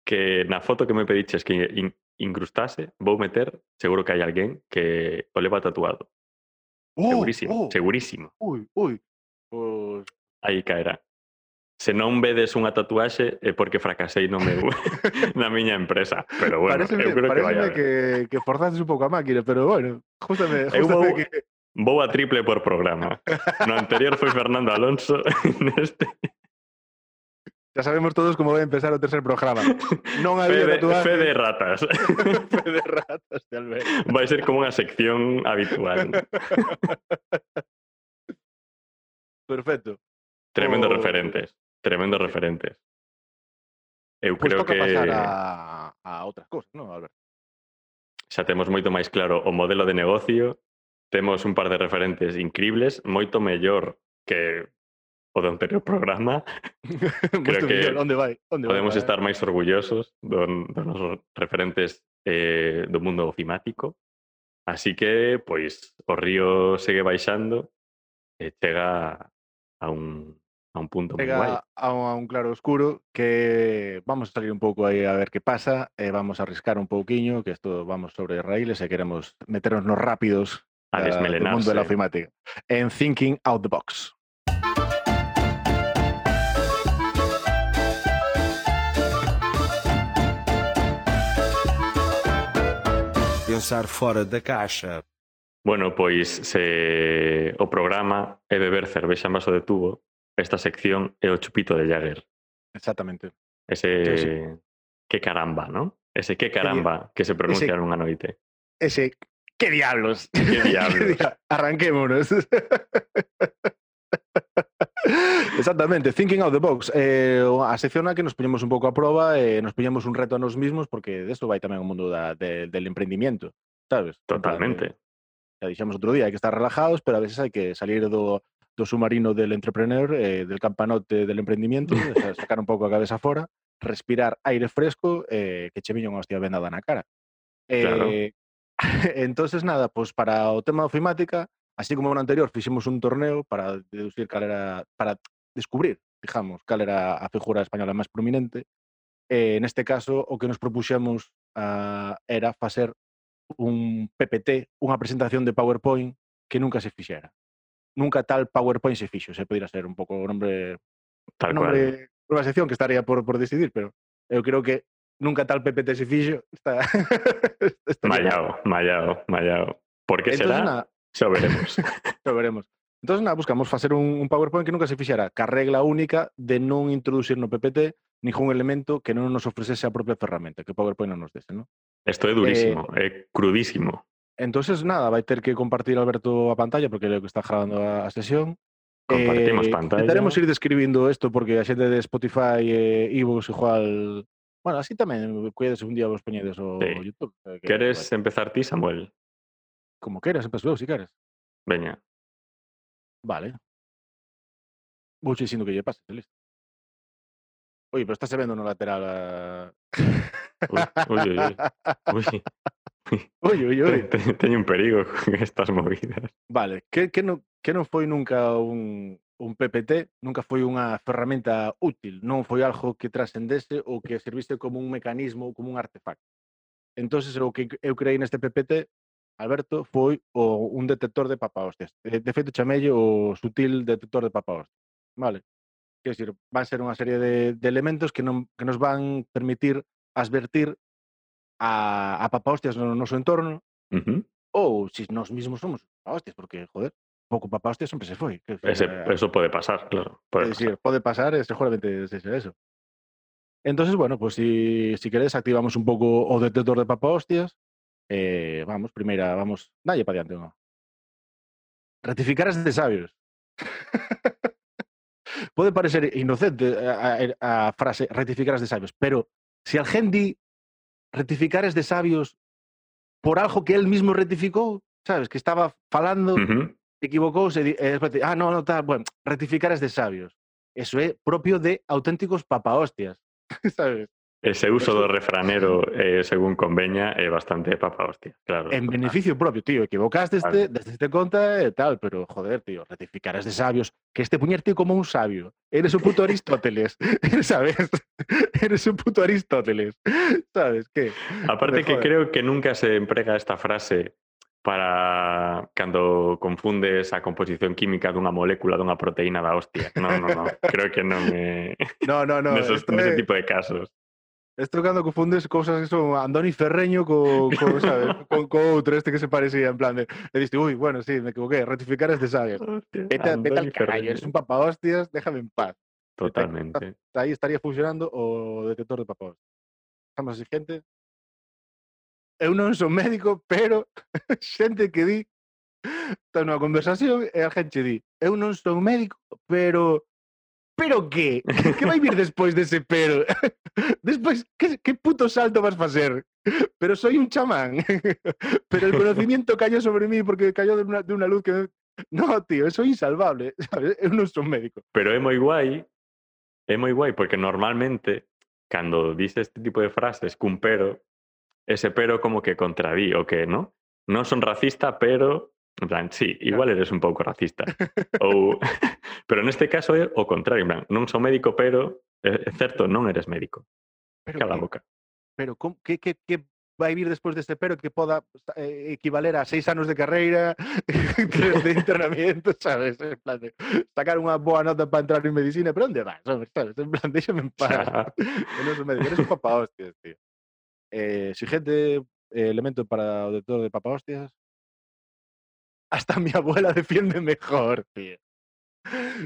que na foto que me pediches que in, incrustase, vou meter, seguro que hai alguén que o leva tatuado. Oh, segurísimo, oh, segurísimo. Ui, ui. Pues... Aí caerá. Se non vedes unha tatuaxe é porque fracasei no meu na miña empresa, pero bueno, pareceme, eu creo que vai a... que que forzaste un pouco a máquina, pero bueno, justame, justame eu vou, que vou a triple por programa. No anterior foi Fernando Alonso, neste Ya sabemos todos como vai empezar o tercer programa. Non había fe de, tatuajes. Fe de ratas. fe de ratas de Alberto. Vai ser como unha sección habitual. Perfecto. Tremendos oh. referentes. Tremendos referentes. Eu pues creo que... pasar a, a outras cosas, non, Albert? Xa temos moito máis claro o modelo de negocio, temos un par de referentes increíbles, moito mellor que o do anterior programa. Creo que onde vai? Onde podemos vai, estar máis orgullosos dos do nosos referentes eh, do mundo ofimático. Así que, pois, o río segue baixando e chega a un, a un punto chega moi guai. A un, a un claro oscuro que vamos a salir un pouco aí a ver que pasa e vamos a arriscar un pouquiño, que isto vamos sobre raíles e queremos meternos nos rápidos a desmelenar mundo de la ofimática. En Thinking Out the Box. pensar fora da caixa. Bueno, pois se o programa é beber cervexa en vaso de tubo, esta sección é o chupito de Jagger. Exactamente. Ese sí, sí. que caramba, ¿no? Ese que caramba que se pronuncia ese... nunha noite. Ese que diablos. Que diablos. Arranquémonos. Exactamente, thinking out the box. Eh, a sección a que nos poñemos un pouco a proba e eh, nos poñemos un reto a nos mismos porque desto vai tamén o mundo da, de, del emprendimiento, sabes? Totalmente. Eh, ya dixemos outro día, hai que estar relajados, pero a veces hai que salir do, do submarino del entrepreneur, eh, del campanote del emprendimiento, o sacar un pouco a cabeza fora, respirar aire fresco, eh, que che viña unha hostia vendada na cara. Eh, claro. entonces, nada, pues para o tema da ofimática, Así como no anterior fixemos un torneo para deducir cal era, para descubrir, digamos, cal era a figura española máis prominente. Eh, neste caso, o que nos propuxemos uh, era facer un PPT, unha presentación de PowerPoint que nunca se fixera. Nunca tal PowerPoint se fixo, se podría ser un pouco o nombre tal nombre cual. unha sección que estaría por, por decidir, pero eu creo que nunca tal PPT se fixo. Está... mallao, mallao, mallao. Por que será? Nada, Xa veremos. Xa veremos. Entón, nada, buscamos facer un, un PowerPoint que nunca se fixera, ca regla única de non introducir no PPT ningún elemento que non nos ofrecese a propia ferramenta, que PowerPoint non nos dese, non? Isto é durísimo, eh, é crudísimo. Entonces, nada, vai ter que compartir Alberto a pantalla porque é o que está grabando a, a sesión. Compartimos eh, pantalla. Intentaremos ir describindo isto porque a xente de Spotify e eh, iVoox igual... Bueno, así tamén, cuidades un día vos poñedes o sí. YouTube. Que, Queres pues... empezar ti, Samuel? Como queras, empezo eu, se queres. Veña. Vale. Vou che dicindo que lle pase, listo. Oi, pero está vendo no lateral a... Ui, ui, ui. Ui, ui, ui. Teño un perigo con estas movidas. Vale, que, que, non, que non foi nunca un, un PPT, nunca foi unha ferramenta útil, non foi algo que trascendese ou que servise como un mecanismo, como un artefacto. Entón, o que eu creí neste PPT Alberto, foi o, un detector de papahostias. De, de feito, chamelle o sutil detector de papahostias. Vale? Quer decir, van ser unha serie de, de elementos que, non, que nos van permitir advertir a, a papahostias no noso entorno ou si nós mesmos somos papahostias, porque, joder, pouco papahostias sempre se foi. Ese, decir, eh, eso pode pasar, claro. Pode É dicir, pasar. pode pasar seguramente sexa eso. Entonces, bueno, pues si, si queréis activamos un pouco o detector de papahostias. Eh, vamos, primeira, vamos, dalle para diante, no. Ratificar as de sabios. Pode parecer inocente a, a, a frase rectificar as de sabios, pero se alguén di rectificar as de sabios por algo que él mismo rectificou, sabes, que estaba falando Ujú. equivocouse e di- e despois di, ah, no, no, tal, bueno, rectificar es de sabios. Eso é propio de auténticos papahostias, sabes? Ese uso do refranero, eh, según conveña, é bastante papa hostia. Claro. En total. beneficio propio, tío, equivocaste este, desde este conta e tal, pero joder, tío, rectificar es de sabios, que este puñerte como un sabio. Eres un puto Aristóteles, ¿sabes? Eres un puto Aristóteles, ¿sabes? ¿Qué? Aparte que creo que nunca se emprega esta frase para cando confundes a composición química dunha molécula dunha proteína da hostia. No, no, no. creo que non é No, no, no, nesos, nese tipo de casos. Estou cando confundes cousas que son Andoni Ferreño co, co, sabe, con co outro este que se parecía en plan de, e diste, ui, bueno, sí, me equivoqué, rectificar este sabe. Vete, vete al carallo, eres un papahostias, déjame en paz. Totalmente. Está, aí estaría funcionando o detector de papahostias. Estamos así, gente. Eu non son médico, pero xente que di está nunha conversación e a gente di, eu non son médico, pero pero que? Que vai vir despois dese pero? despois, que, que puto salto vas facer? Pero soy un chamán. pero el conocimiento cayó sobre mí porque cayó de una, de una luz que... No, tío, soy insalvable. ¿sabes? Eu non son médico. Pero é moi guai, é moi guai porque normalmente cando dices este tipo de frases cun pero, ese pero como que contradí o que, ¿no? Non son racista, pero en plan, sí, igual eres un pouco racista. Ou Pero neste caso é o contrario, en plan, non sou médico, pero é é certo, non eres médico. Pero Cala a que, boca. pero com, que, que, que vai vir despois deste pero que poda eh, equivaler a seis anos de carreira, tres de internamiento, sabes? En plan de sacar unha boa nota para entrar en medicina, pero onde vas, sabes? En plan, déxame en paz. Non sou médico, eres un papa hostias, tío. Eh, eh, elemento para o detector de papa hostias. Hasta mi abuela defiende mejor, tío.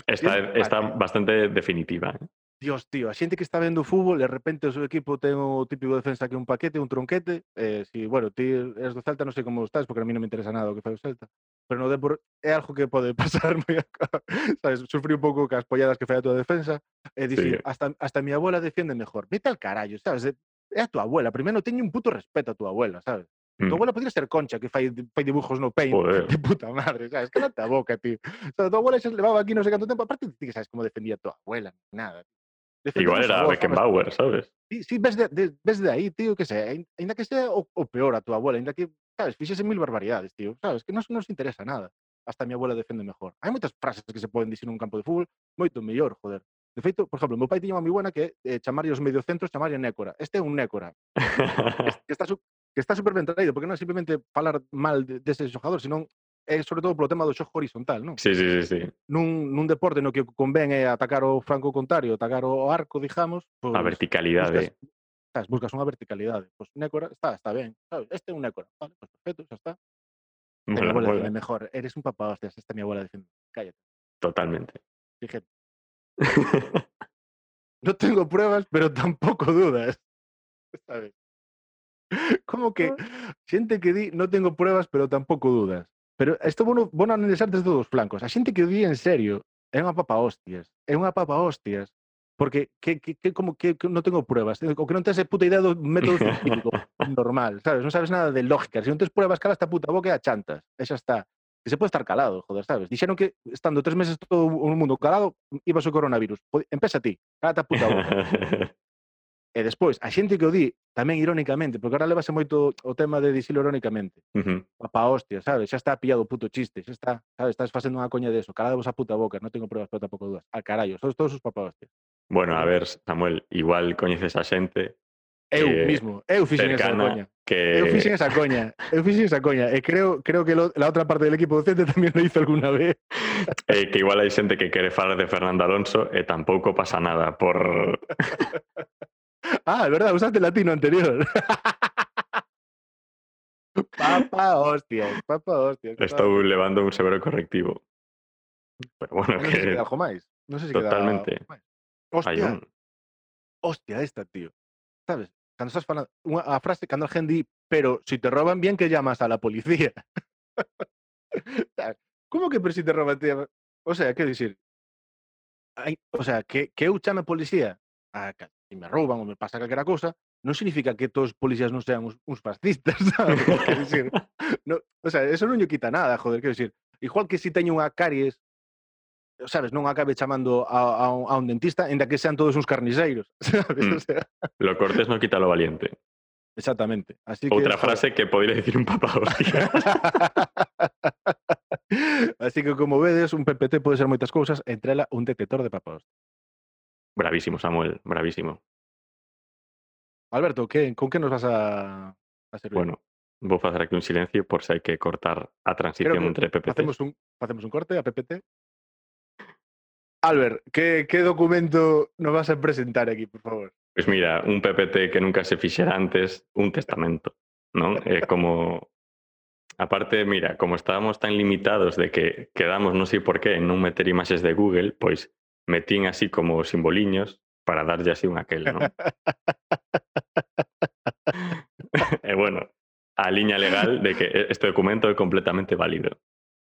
Está vale. bastante definitiva. ¿eh? Dios, tío, a xente que está vendo fútbol, de repente o seu equipo ten o típico defensa que un paquete, un tronquete, eh, si, bueno, ti eres do Celta, non sei como estás, porque a mí non me interesa nada o que fai o Celta, pero no Depor é algo que pode pasar moi sabes, sufrir un pouco cas polladas que fai a tua defensa, e dicir, Sí. hasta, hasta mi abuela defiende mejor, vete al carallo, sabes, é é a tua abuela, primeiro teño un puto respeto a tua abuela, sabes, Mm. Tu abuela podría ser Concha, que fai, fai dibujos no paint, Joder. de puta madre, sabes? Cállate a boca, tío. O sea, tu abuela xa se levaba aquí non sei canto tempo, aparte ti que sabes como defendía a tua abuela, nada. Feito, Igual era Beckenbauer, sabes? Sí, si, ves, de, de, ves de aí, tío, que sei, ainda que sea o, o peor a tua abuela, ainda que, sabes, fixese mil barbaridades, tío, sabes, que non nos interesa nada. Hasta a mi abuela defende mejor. Hai moitas frases que se poden dicir nun campo de fútbol moito mellor, joder. De feito, por exemplo, meu pai tiña unha moi buena que eh, chamarlle os mediocentros, chamarlle nécora. Este é un nécora. que está, que está super ben traído, porque non é simplemente falar mal deses de, de xogador, senón é sobre todo polo tema do xogo horizontal, non? sí, sí, sí, sí. Nun, nun deporte no que convén é atacar o franco contrario, atacar o arco, digamos, pois, A verticalidade. buscas, sabes, buscas unha verticalidade. Pois nécora está, está ben, sabes? Este é un nécora, vale, pues perfecto, xa está. Mola, abuela mola. defiende mejor, eres un papá hostias, esta mi abuela defiende. Cállate, Totalmente. fíjate. No tengo pruebas, pero tampoco dudas. ¿Sabes? Como que xente que di non tengo pruebas, pero tampouco dudas. Pero isto bueno, bueno analizar desde os flancos. A xente que di en serio é unha papa hostias. É unha papa hostias. Porque que, que, que como que, que non tengo pruebas. O que non tens é puta idea do método científico normal, sabes? Non sabes nada de lógica. Se non tes pruebas, cala esta puta boca e a chantas. E xa está. Que se pode estar calado, joder, sabes? Dixeron que estando tres meses todo o mundo calado, ibas o coronavirus. Empeza ti, cálate a puta boca. E despois, a xente que o di, tamén irónicamente, porque ahora levase moito o tema de dicilo irónicamente. Uh -huh. Pa hostia, sabes? Xa está pillado o puto chiste, xa está, sabes? Estás facendo unha coña de eso, calada vos a puta boca, non tengo pruebas, pero tampouco dúas. Al carallo, sois todos os papá hostias. Bueno, a ver, Samuel, igual coñeces a xente Eu que mismo, eu fixen esa coña. Que... Eu fixen esa coña, eu fixen esa coña. E creo, creo que lo, la outra parte del equipo docente tamén lo hizo alguna vez. E que igual hai xente que quere falar de Fernando Alonso e tampouco pasa nada por... Ah, es verdad, usaste el latino anterior. Papa hostias, papa hostias. Estou levando un severo correctivo. Pero bueno, se que queda algo máis. Non sei se queda Totalmente. hai Hostia, un... hostia esta, tío. Sabes? Cando estás falando unha a frase cando alguén di, pero si te roban bien que llamas a la policía. Como que pero si te roban tío? O sea, que dicir? Ai, o sea, que que eu chame a policía a que si me rouban ou me pasa calquera cousa, non significa que todos os policías non sean uns, uns fascistas, sabes? No, o sea, eso non lle quita nada, joder, quero dicir, igual que si teño unha caries, sabes, non acabe chamando a, a, un, a un dentista, que sean todos uns carniceiros, sabes? Mm. O sea, Lo cortés no quita lo valiente. exactamente. Así que, joder. frase que podría decir un papá hostia. Así que como vedes, un PPT pode ser moitas cousas, entre ela un detector de papaos. Bravísimo, Samuel, bravísimo. Alberto, que, con que nos vas a, a servir? Bueno, vou facer aquí un silencio por se hai que cortar a transición entre PPT. Facemos un, corte a PPT. Albert, ¿qué, ¿qué documento nos vas a presentar aquí, por favor? Pois mira, un PPT que nunca se fixera antes, un testamento, non? É como aparte, mira, como estábamos tan limitados de que quedamos non sei por qué en non meter imaxes de Google, pois metín así como simboliños para darlle así un aquel, non? e bueno, a liña legal de que este documento é completamente válido.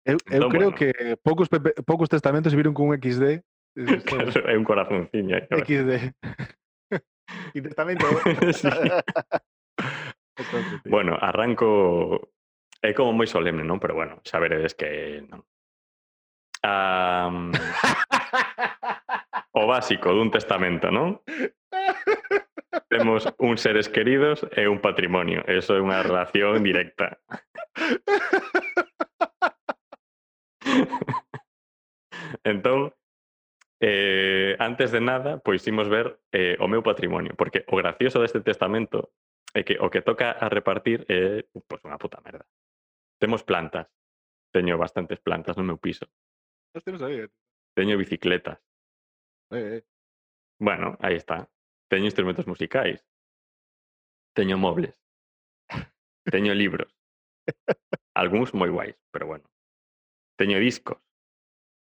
Eu, eu Entón, creo bueno. que poucos, poucos testamentos se viron con un XD. eh, Claro, é un corazonciño. aí. XD. y testamento. Entonces, sí. Bueno, arranco é como moi solemne, non? Pero bueno, xa veredes que non. um, o básico dun testamento, non? Temos un seres queridos e un patrimonio. Eso é unha relación directa. entón, eh, antes de nada, pois imos ver eh, o meu patrimonio, porque o gracioso deste testamento é que o que toca a repartir é pois, unha puta merda. Temos plantas. Teño bastantes plantas no meu piso. Non sabía. Teño bicicletas. Eh, eh. Bueno, aí está. Teño instrumentos musicais. Teño mobles. Teño libros. Algúns moi guais, pero bueno. Teño discos.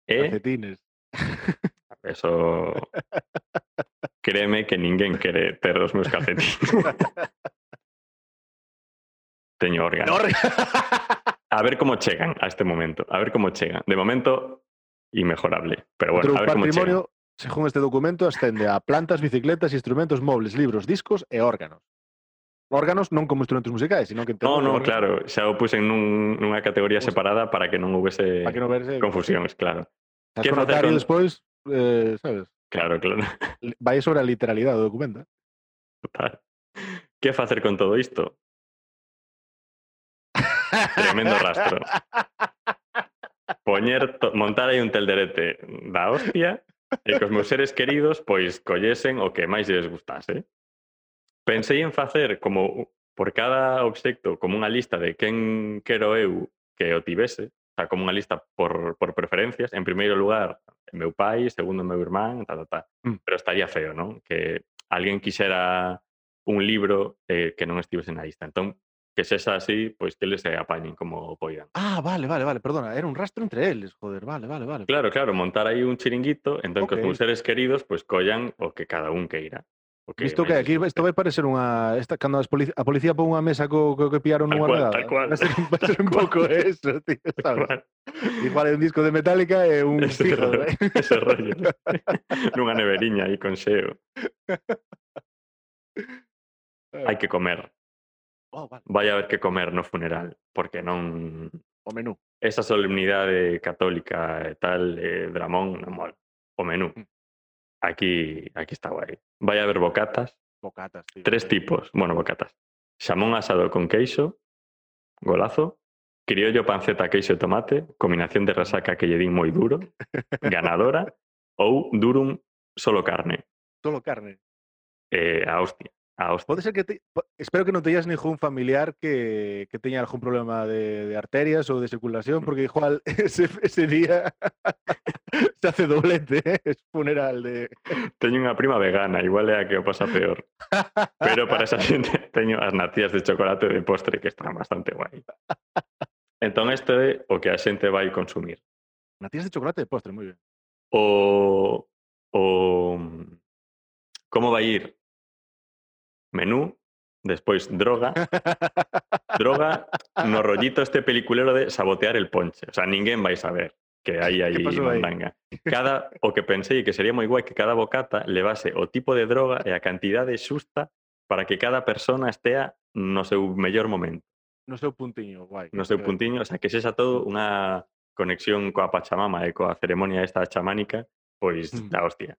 E Calcetines. eso créeme que ninguén quere ter os meus calcetines. Teño órganos. A ver como chegan a este momento. A ver como chegan. De momento, inmejorable. Pero bueno, a ver como patrimonio, chega. según este documento, ascende a plantas, bicicletas, instrumentos, móviles, libros, discos e órganos. Órganos non como instrumentos musicais, sino que... No, no, claro, xa o pusen nun, nunha categoría separada para que non houvese para que non verse... confusións, claro. Que facer con... despois, eh, sabes? Claro, claro. Vai sobre a literalidade do documento. Total. Que facer con todo isto? Tremendo rastro poñer, montar aí un telderete da hostia e que os meus seres queridos pois collesen o que máis lles gustase. Pensei en facer como por cada obxecto como unha lista de quen quero eu que o tivese, o sea, como unha lista por, por preferencias. En primeiro lugar, meu pai, segundo meu irmán, ta, ta, ta. Mm. Pero estaría feo, non? Que alguén quixera un libro eh, que non estivese na lista. Entón, que sexa así, pois que eles se apañen como poidan. Ah, vale, vale, vale, perdona, era un rastro entre eles, joder, vale, vale, vale. Claro, claro, montar aí un chiringuito, entón okay. que os meus seres queridos pois collan o que cada un queira. Okay, Isto que aquí isto vai parecer unha esta cando as polic a policía pon unha mesa co, co que pillaron nunha redada. Tal cual, vai ser, vai ser un pouco eso, tío, sabes? Igual é un disco de Metallica e un ese fijo, rollo, ¿eh? ese rollo. nunha neveriña aí con xeo. Hai que comer oh, vale. vai haber que comer no funeral, porque non... Mm, o menú. Esa solemnidade católica e tal, eh, Dramón, non mola. O menú. Mm. Aquí, aquí está guai. Vai haber bocatas. Bocatas, tío. Tres tipos, bueno, bocatas. Xamón asado con queixo, golazo. Criollo, panceta, queixo e tomate, combinación de resaca que lle din moi duro, ganadora, ou durum solo carne. Solo carne. Eh, a hostia. A hostia. Pode ser que te, espero que non teñas ningún familiar que, que teña algún problema de, de arterias ou de circulación, porque igual ese, ese día se hace doblete, ¿eh? es funeral de... Teño unha prima vegana, igual é a que o pasa peor. Pero para esa xente teño as natías de chocolate de postre que están bastante guai. Entón isto é o que a xente vai consumir. Natillas de chocolate de postre, moi ben. O, o como vai ir? Menú, despois droga, droga no rollito este peliculero de sabotear el ponche. O sea, ninguén vai saber que hai aí mandanga. Cada, o que pensei que sería moi guai que cada bocata levase o tipo de droga e a cantidade xusta para que cada persona estea no seu mellor momento, No seu puntiño, guai. no seu puntiño, o sea, que sexa todo unha conexión coa Pachamama e coa ceremonia esta chamánica, pois Mm. da hostia.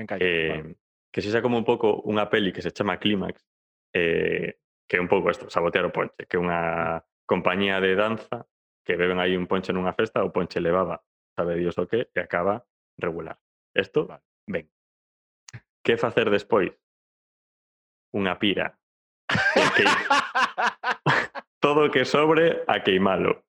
encaixa, Eh, vale. Que sexa como un pouco unha peli que se chama Clímax, eh, que é un pouco isto, sabotear o ponche, que é unha compañía de danza que beben aí un ponche nunha festa, o ponche levaba, sabe Dios o que, e acaba regular. Isto, Vale. ben. Que facer despois? Unha pira. E que todo o que sobre a queimalo.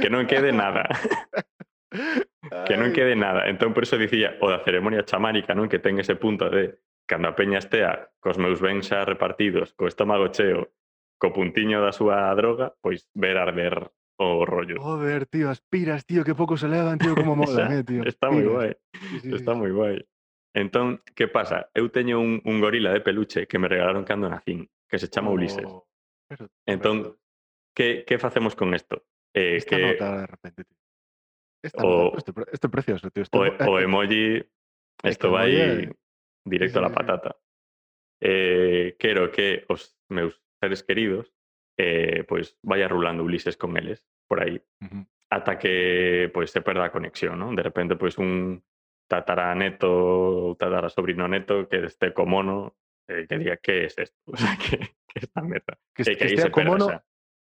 Que non quede nada. que non quede nada. Entón, por iso dicía, o da ceremonia chamánica, non? Que ten ese punto de cando a peña estea cos meus bens xa repartidos, co estómago cheo, co puntiño da súa droga, pois ver arder o rollo. Joder, tío, aspiras, tío, que pouco se levan, tío, como moda, eh, tío. Está moi guai, sí, sí, está sí. moi guai. Entón, que pasa? Eu teño un, un gorila de peluche que me regalaron cando nacín, que se chama oh, Ulises. Pero, entón, pero... que, que facemos con isto? Eh, Esta que... nota de repente, tío. o, precioso, tío. Estoy... O, o, emoji, esto va ahí directo a la patata. Eh, quiero que os, meus seres queridos eh, pues vaya rulando Ulises con eles por ahí hasta que pues se perda a conexión, ¿no? De repente pues un tataraneto o tatara sobrino neto que esté como no eh, que diga qué es esto, qué, es esta meta. Que, que, que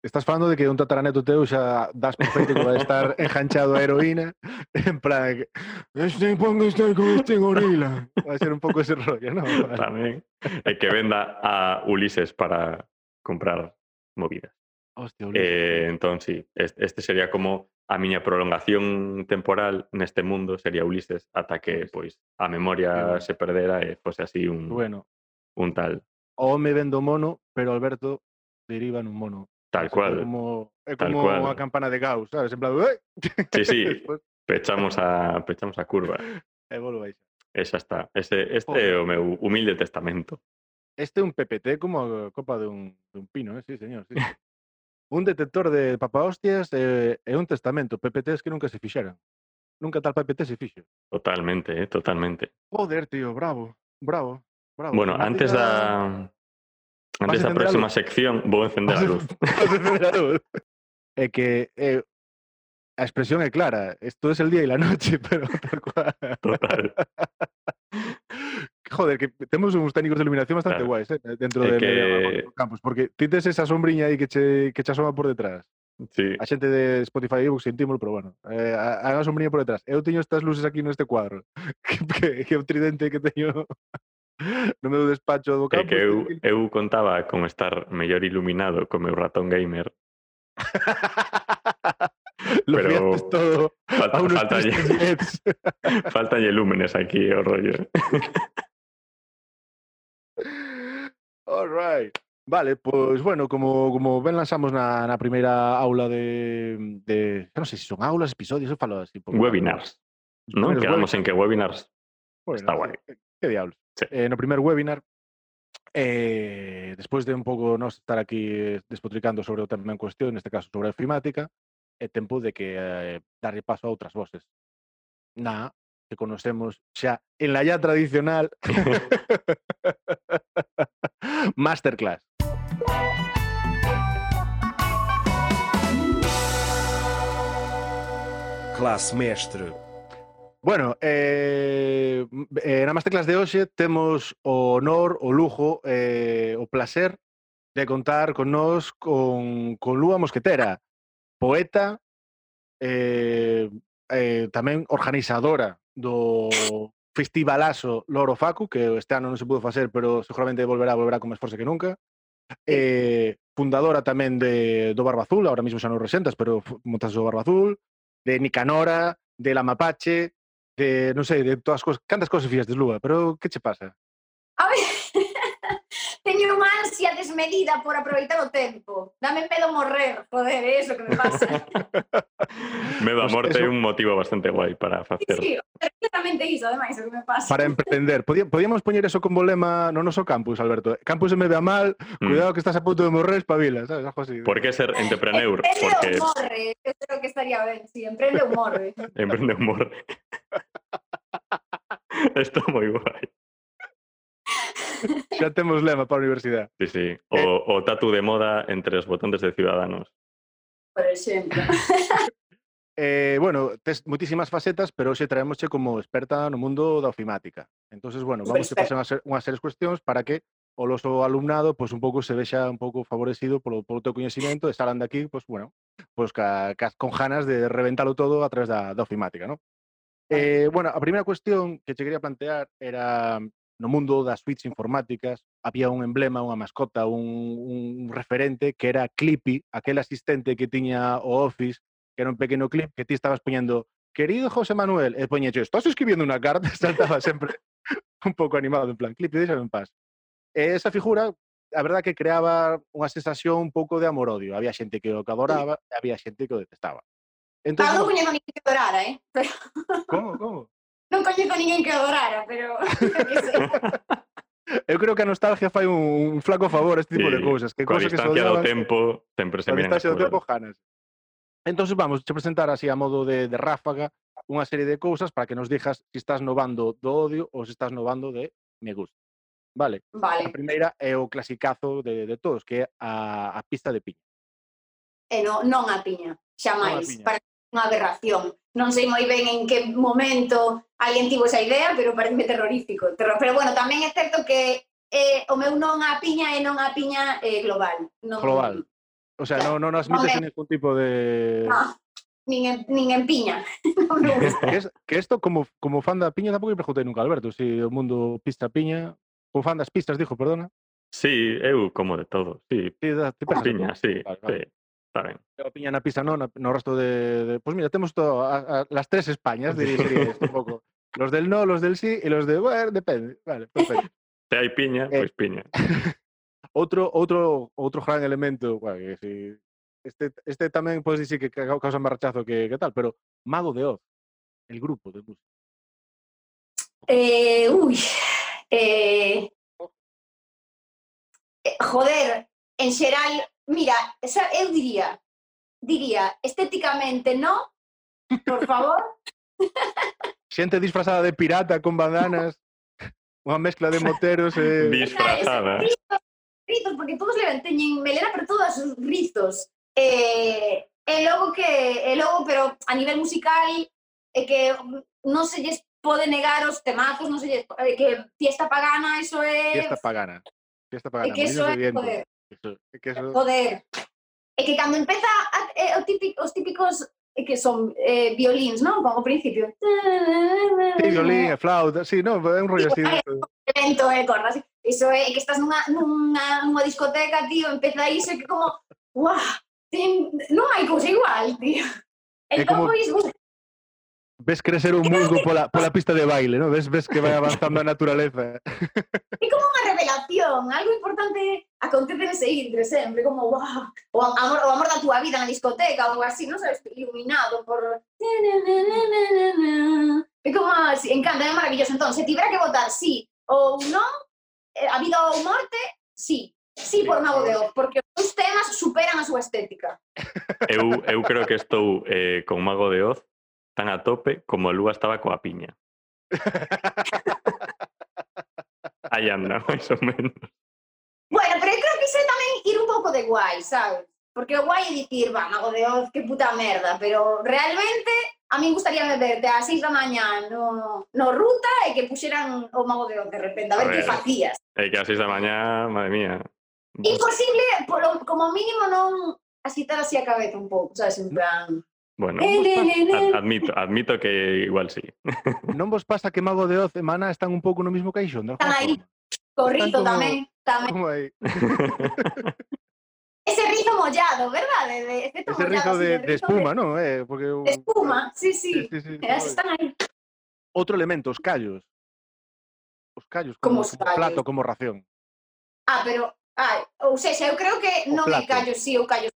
estás falando de que un tataraneto teu xa das por feito que vai estar enganchado a heroína en plan que este pongo estar con este gorila. Vai ser un pouco ese rollo, ¿no? Vale. Tamén. E que venda a Ulises para comprar movidas. Hostia, Ulises. Eh, entón, sí, es- este sería como a miña prolongación temporal neste mundo sería Ulises ata que, pois, a memoria se perdera e fose así un, Bueno, un tal. o me vendo mono, pero Alberto deriva nun mono. Tal Así cual. Como, é como cual. a campana de Gauss, sabes? En plan... Sí, sí. Pechamos, a, pechamos a curva. E volvais. Esa está. Ese, este Joder. é o meu humilde testamento. Este é un PPT como a copa de un, de un pino, eh? sí, señor. Sí. un detector de papahostias e, eh, e un testamento. PPTs que nunca se fixeran. Nunca tal PPT se fixo. Totalmente, eh? totalmente. Joder, tío, bravo, bravo. bravo. Bueno, Temática... antes da antes da encender a próxima luz? sección vou encender a luz. é que eh, a expresión é clara. Esto es el día y la noche, pero tal cual. Total. Joder, que temos uns técnicos de iluminación bastante Claro. guais, eh, dentro É de que- Media Campus, porque ti tes esa sombriña aí que che, que che asoma por detrás. Sí. A xente de Spotify e sentímolo, pero bueno, eh, a, a sombriña por detrás. Eu teño estas luces aquí neste cuadro, que, que, que é o tridente que teño no meu despacho do É campus. que eu, que- eu contaba con estar mellor iluminado co meu ratón gamer. Lo pero todo a Falta, unos LEDs. faltalle lúmenes aquí o rollo. All right. Vale, pois bueno, como, como ben lanzamos na, na primeira aula de, de non sei se son aulas, episodios, eu falo así. porque, Webinars. Os ¿no? primeiros Quedamos en que webinars Bueno, está guai. Que, que diablos. Sí. Eh, no primeiro webinar, eh, despois de un pouco nos estar aquí despotricando sobre o tema en cuestión, neste caso sobre a ofimática, é tempo de que eh, darlle paso a outras voces. Na que conocemos xa en la ya tradicional Masterclass. Classe Mestre Bueno, eh, eh, na Masterclass de hoxe temos o honor, o lujo, eh, o placer de contar con nós con, con Lúa Mosquetera, poeta, eh, eh, tamén organizadora do festivalazo Loro Facu, que este ano non se pudo facer, pero seguramente volverá, volverá con máis forza que nunca. Eh, fundadora tamén de, do Barba Azul, ahora mismo xa non resentas, pero montas o Barba Azul, de Nicanora, de La Mapache, de, non sei, de todas as cousas, cantas cousas fías Lúa, pero que che pasa? A ver, teño unha ansia desmedida por aproveitar o tempo. Dame medo morrer, joder, é iso que me pasa. medo a morte é un motivo bastante guai para facer. Sí, sí, exactamente iso, ademais, o que me pasa. Para emprender. Podíamos poñer eso como lema no noso campus, Alberto. Campus me vea mal, mm. cuidado que estás a punto de morrer, espabila, sabes? Algo así. Por que ser entrepreneur? Emprende Porque... ou morre, eu creo que estaría ben, sí, emprende ou morre. emprende o morre. Está moi guai. Xa temos lema para a universidade. Sí, sí. O, eh. o tatu de moda entre os votantes de Ciudadanos. Por exemplo. eh, bueno, tes moitísimas facetas, pero hoxe traemosche como experta no mundo da ofimática. entonces bueno, vamos a pasar unhas, unhas seres cuestións para que o loso alumnado pois pues, un pouco se vexa un pouco favorecido polo, polo teu coñecimento, estarán aquí, pois pues, bueno, pois pues, ca, ca, con ganas de reventalo todo a través da, da ofimática, ¿no? Eh, bueno, a primeira cuestión que che quería plantear era no mundo das suites informáticas había un emblema, unha mascota, un, un referente que era Clippy, aquel asistente que tiña o Office, que era un pequeno clip que ti estabas poñendo querido José Manuel, e poñe yo, estás escribiendo unha carta, saltaba sempre un pouco animado, en plan, Clippy, déxame en paz. E esa figura, a verdad que creaba unha sensación un pouco de amor-odio. Había xente que o que adoraba, sí. había xente que o detestaba. Entón, Pablo poñendo a que adorara, eh? Pero... Como, como? non coñezo ninguén que adorara, pero... Eu creo que a nostalgia fai un, un flaco favor a este tipo sí, de cousas. Que cousas que se odiaban, do tempo, sempre se miran. A distancia do tempo, janas. Entón, vamos, te presentar así a modo de, de ráfaga unha serie de cousas para que nos dixas se si estás no bando do odio ou se si estás no bando de me gusta. Vale. vale. A primeira é o clasicazo de, de todos, que é a, a pista de piña. Eh, no, non a piña, xa máis. Para unha aberración non sei moi ben en que momento alguén tivo esa idea, pero parece terrorífico. Terror. Pero bueno, tamén é certo que eh, o meu non a piña e non a piña eh, global. Non, global. O sea, claro, non, no admites no ningún tipo de... Nin, en, nin en piña. non me gusta. que, es, que esto, como, como fan da piña, tampouco me preguntei nunca, Alberto, se si o mundo pista piña... Como fan das pistas, dijo, perdona. Sí, eu como de todo, sí. Sí, da, te piña, sí, vale, vale. sí. Está ben. O piña na pista non, no resto de... de pois pues mira, temos to, a, a, las tres Españas, diría un pouco. Los del no, los del sí e los de... Bueno, depende. Vale, perfecto. Se hai piña, eh, pois piña. outro, outro, outro gran elemento, bueno, que si, este, este tamén podes dicir que causa máis rechazo que, que tal, pero Mago de Oz, el grupo de música. Eh, uy, eh, oh. eh joder, en xeral mira, esa, eu diría, diría, estéticamente no, por favor. Xente disfrazada de pirata con bandanas, unha mezcla de moteros e... Eh... Disfrazada. Rizos, porque todos le teñen melena, pero todas os rizos. Eh, e logo que, e logo, pero a nivel musical, é que non se lles pode negar os temazos, non se lles, eh, que fiesta pagana, eso é... Fiesta pagana. Fiesta pagana, eh, que eso é, poder. Que eso... Poder. É que cando empeza a, eh, o típico, os típicos eh, que son eh, violins, non? Como principio. Sí, violín e flauta, sí, non, é un rollo así. Lento eh, e cordas. Iso é que estás nunha, nunha, nunha discoteca, tío, empeza iso e que como, uah, ten... non hai cousa igual, tío. Entón, como... pois, ves crecer un musgo pola, pola pista de baile, ¿no? ves, ves que vai avanzando a naturaleza. É como unha revelación, algo importante acontece nese intre sempre, como wow, o amor, o amor da túa vida na discoteca ou así, non sabes, iluminado por... É como así, encanta, é maravilloso. Entón, se tivera que votar sí ou non, eh, a vida ou morte, sí. Sí, por Mago de Oz, porque os temas superan a súa estética. Eu, eu creo que estou eh, con Mago de Oz tan a tope como a Lúa estaba coa piña. Aí anda, máis ou menos. Bueno, pero eu creo que sei tamén ir un pouco de guai, sabes? Porque o guai é dicir, va, mago de Oz, que puta merda, pero realmente a min gustaría verte ás seis da mañá no, no ruta e que puxeran o mago de Oz de repente, a ver, a ver que facías. É que a seis da mañá, madre mía. Imposible, polo, como mínimo non asitar así a cabeza un pouco, sabes, en plan... Bueno, admito, admito que igual sí. non vos pasa que Mago de Oz e Mana están un pouco no mismo caixón? Están aí, corrito como, tamén. tamén. Como aí. Ese rizo mollado, verdade? De, de Ese rizo de, de espuma, de... non? Eh, porque... De espuma, sí, sí. sí, sí, sí. Están aí. Outro elemento, os callos. Os callos como, como, os callos? como plato, como ración. Ah, pero... Ah, ou sexa, eu creo que o non plato. é callos, sí, ou callos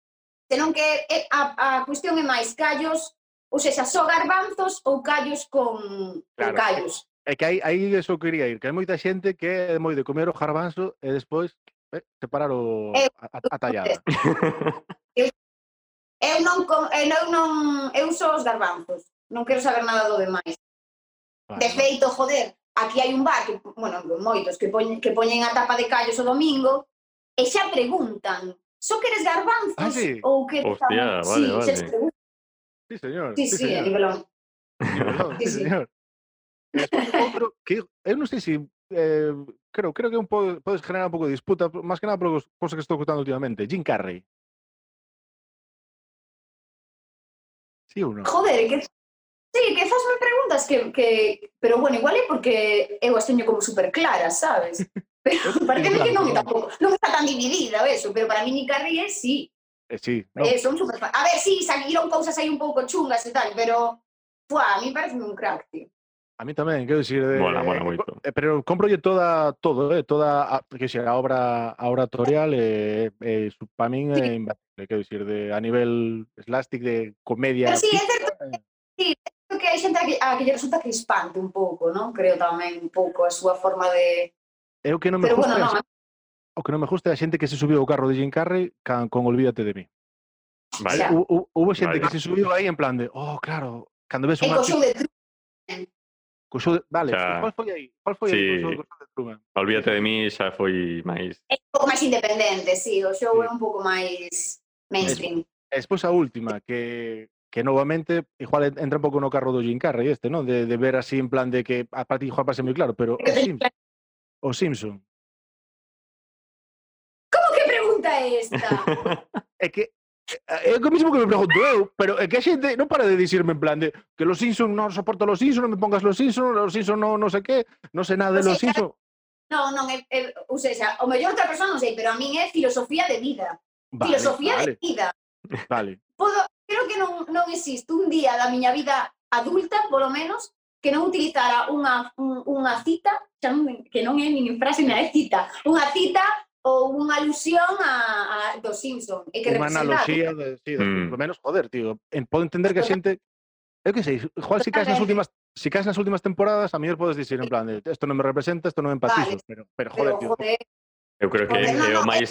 senón que eh, a, a cuestión é máis callos, ou seja, só garbanzos ou callos con, claro. con callos. É que aí, aí eso quería ir, que hai moita xente que é moi de comer o garbanzo e despois eh, separar o, eu, a, a tallada. Eu, non, eu non, eu só os garbanzos, non quero saber nada do demais. Vale. De feito, joder, aquí hai un bar que, bueno, moitos que poñen, que poñen a tapa de callos o domingo e xa preguntan só queres garbanzos ah, sí. ou que Hostia, vale, sí, vale. Se pregunto... sí, señor. Sí, sí, sí señor. nivelón. nivelón sí, sí, señor. Outro que eh, eu non sei se si, eh, creo, creo que un po, podes generar un pouco de disputa, máis que nada por cosas que estou escutando últimamente. Jim Carrey. Sí ou non? Joder, que Sí, que fazme preguntas que, que... Pero bueno, igual é porque eu as teño como super claras, sabes? Pero parece que non, tampouco, non está tan dividida eso, pero para mí ni Ríes sí. Eh, sí, no. eh, son super fan. A ver, sí, saíron cousas aí un pouco chungas e tal, pero fuá, a mí parece un crack, tío. A mí tamén, quero dicir, de, mola, mola moito. Eh, eh, pero comprolle toda todo, eh, toda a, que sea a obra a oratorial e eh, eh para min é imbatible, quero dicir, de a nivel slastic de comedia. Pero sí, é certo. Eh, sí, que hai xente a que, a que lle resulta crispante un pouco, non? Creo tamén un pouco a súa forma de É o que non me Pero, gusta. Bueno, non, o que non me gusta é a xente que se subiu ao carro de Jim Carrey can, con Olvídate de mí. Vale. O, houve xente vale. que se subiu aí en plan de, oh, claro, cando ves unha... E coxou de Truman. De... Vale, xa. cual foi aí? Cual foi sí. aí? Coxou, coxou de Truman. Olvídate de mí xa foi máis... É un pouco máis independente, sí. O show sí. é un pouco máis mainstream. E despois a última, que que novamente igual entra un pouco no carro do Jim Carrey este, non? De, de ver así en plan de que a parte igual pase moi claro, pero é simple o Simpson. Como que pregunta é esta? é que eh, É o mesmo que me pregunto eu, pero é que a xente non para de dicirme en plan de que los Simpson non soporto los Simpson, non me pongas los Simpson, los Simpson non, non sei que, non sei nada de los Simpson. Non, non, é, é, ou seja, o mellor outra persoa non sei, pero a min é filosofía de vida. Vale, filosofía vale. de vida. Vale. Podo, creo que non, non existe un día da miña vida adulta, polo menos, que non utilizara unha, un, unha cita, xa non, que non é nin frase, nin é cita, unha cita ou unha alusión a, a dos Simpson. E que unha analogía, de, sí, de, mm. polo menos, joder, tío, en, podo entender que a xente... Eu que sei, Juan, si caes nas últimas si caes nas últimas temporadas, a mellor podes dicir en plan, isto non me representa, isto non me empatizo, vale. pero, pero joder, pero, joder. tío. Eu creo que joder, é o máis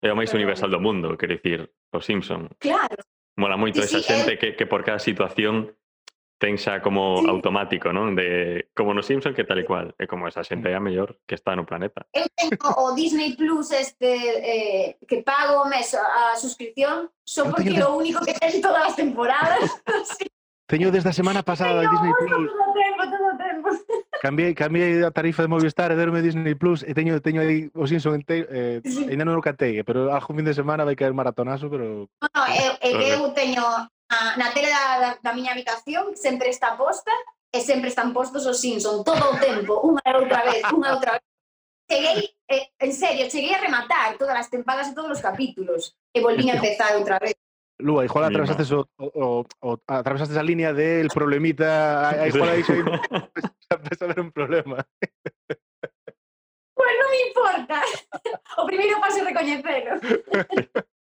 é o máis pero, universal do mundo, quero dicir, o Simpson. Claro. Mola moito sí, esa sí, xente eh. que, que por cada situación ten xa como sí. automático, non? De como no Simpson que tal e cual, é como esa xente é a mellor que está no planeta. Eu tenho o Disney Plus este eh, que pago mes a suscripción, só porque teño... o único que ten todas as temporadas. teño desde a semana pasada teño, Disney Plus. Todo tempo, todo tempo. Cambiei, cambiei a tarifa de Movistar e derme Disney Plus e teño teño aí o Simpson ente, eh, sí. ainda non o catei, pero a fin de semana vai caer maratonazo, pero No, eu, eu teño na tela da, da, da miña habitación sempre está posta e sempre están postos os Simpson todo o tempo, unha e outra vez, unha e outra vez. Cheguei, eh, en serio, cheguei a rematar todas as tempadas e todos os capítulos e volvín a empezar outra vez. Lua, igual atravesaste, o, o, o, atravesaste esa línea del problemita, igual aí empezó a haber un problema. Pues non me importa. O primeiro paso é recoñecelo.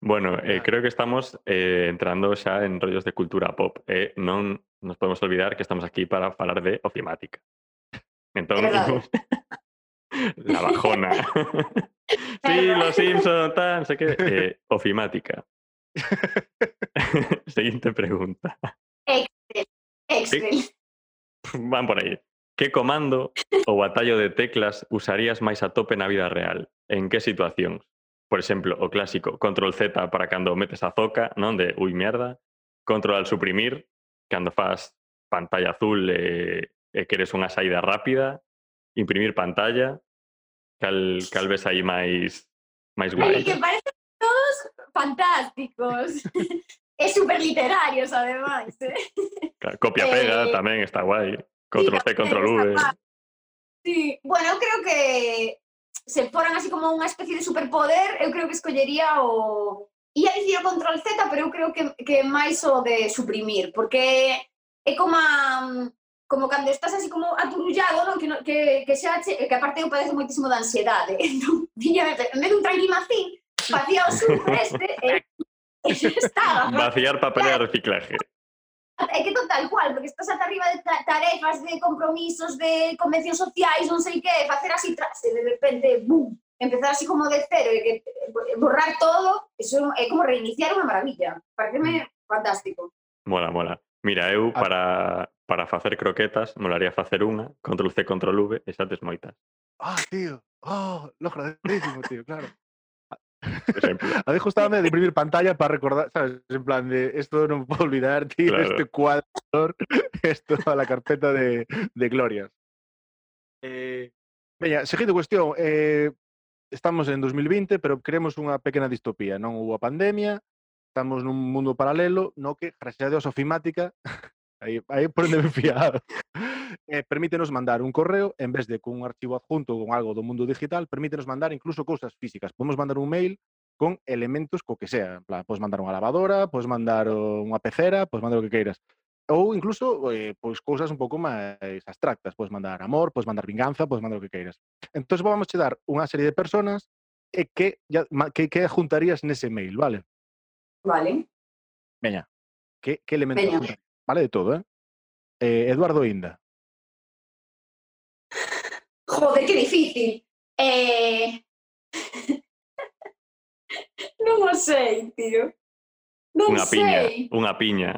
Bueno, eh, creo que estamos eh, entrando xa en rollos de cultura pop. E non nos podemos olvidar que estamos aquí para falar de ofimática. Entón, verdade. la bajona. sí, los Simpson, tal, no sé qué. Eh, ofimática. Siguiente pregunta. Excel. Van por aí. Que comando ou atallo de teclas usarías máis a tope na vida real? En que situacións? por exemplo, o clásico control Z para cando metes a zoca, non? De ui merda, control al suprimir, cando fas pantalla azul eh, eh, e, e queres unha saída rápida, imprimir pantalla, cal, cal ves aí máis máis guai. que parecen todos fantásticos. é super literarios, ademais. Eh? Copia eh, pega eh, tamén está guai. Control sí, C, control V. Sí, bueno, creo que se foran así como unha especie de superpoder, eu creo que escollería o... Ia dicir o control Z, pero eu creo que, que máis o de suprimir, porque é como a, como cando estás así como aturullado, non? Que, no, que, que xa che, que aparte eu padezo moitísimo de ansiedade. Entón, tiña, en vez de un facía o surf este e, e estaba. Vaciar papel de reciclaje. Ah, é que total cual, porque estás ata arriba de tarefas, de compromisos, de convencións sociais, non sei que, facer así trase, de repente, bum, empezar así como de cero, e que, borrar todo, eso é como reiniciar unha maravilla. Pareceme mm. fantástico. Mola, mola. Mira, eu ah. para, para facer croquetas, molaría facer unha, control C, control V, e xa tes moitas. Ah, tío, oh, lo agradecísimo, tío, claro. A mí gustaba de imprimir pantalla para recordar, ¿sabes? En plan de esto no me puedo olvidar, tío, Claro. este cuadro, esto a la carpeta de, de glorias. Eh, veña, seguinte cuestión, eh, estamos en 2020, pero queremos unha pequena distopía, non hubo a pandemia, estamos nun mundo paralelo, no que, gracias a Dios, ofimática, Aí, aí por onde me fiar. eh, permítenos mandar un correo, en vez de cun archivo adjunto con algo do mundo digital, permítenos mandar incluso cousas físicas. Podemos mandar un mail con elementos co que sea. En plan, podes mandar unha lavadora, podes mandar unha pecera, podes mandar o que queiras. Ou incluso eh, pois cousas un pouco máis abstractas. Podes mandar amor, podes mandar vinganza, podes mandar o que queiras. Entón, vamos che dar unha serie de personas e que, ya, que, que juntarías nese mail, vale? Vale. Veña, que, que elementos Veña. Vale de todo, eh? eh Eduardo Inda. Joder, que difícil. Eh... non o sei, tío. Non unha sei. piña, unha piña.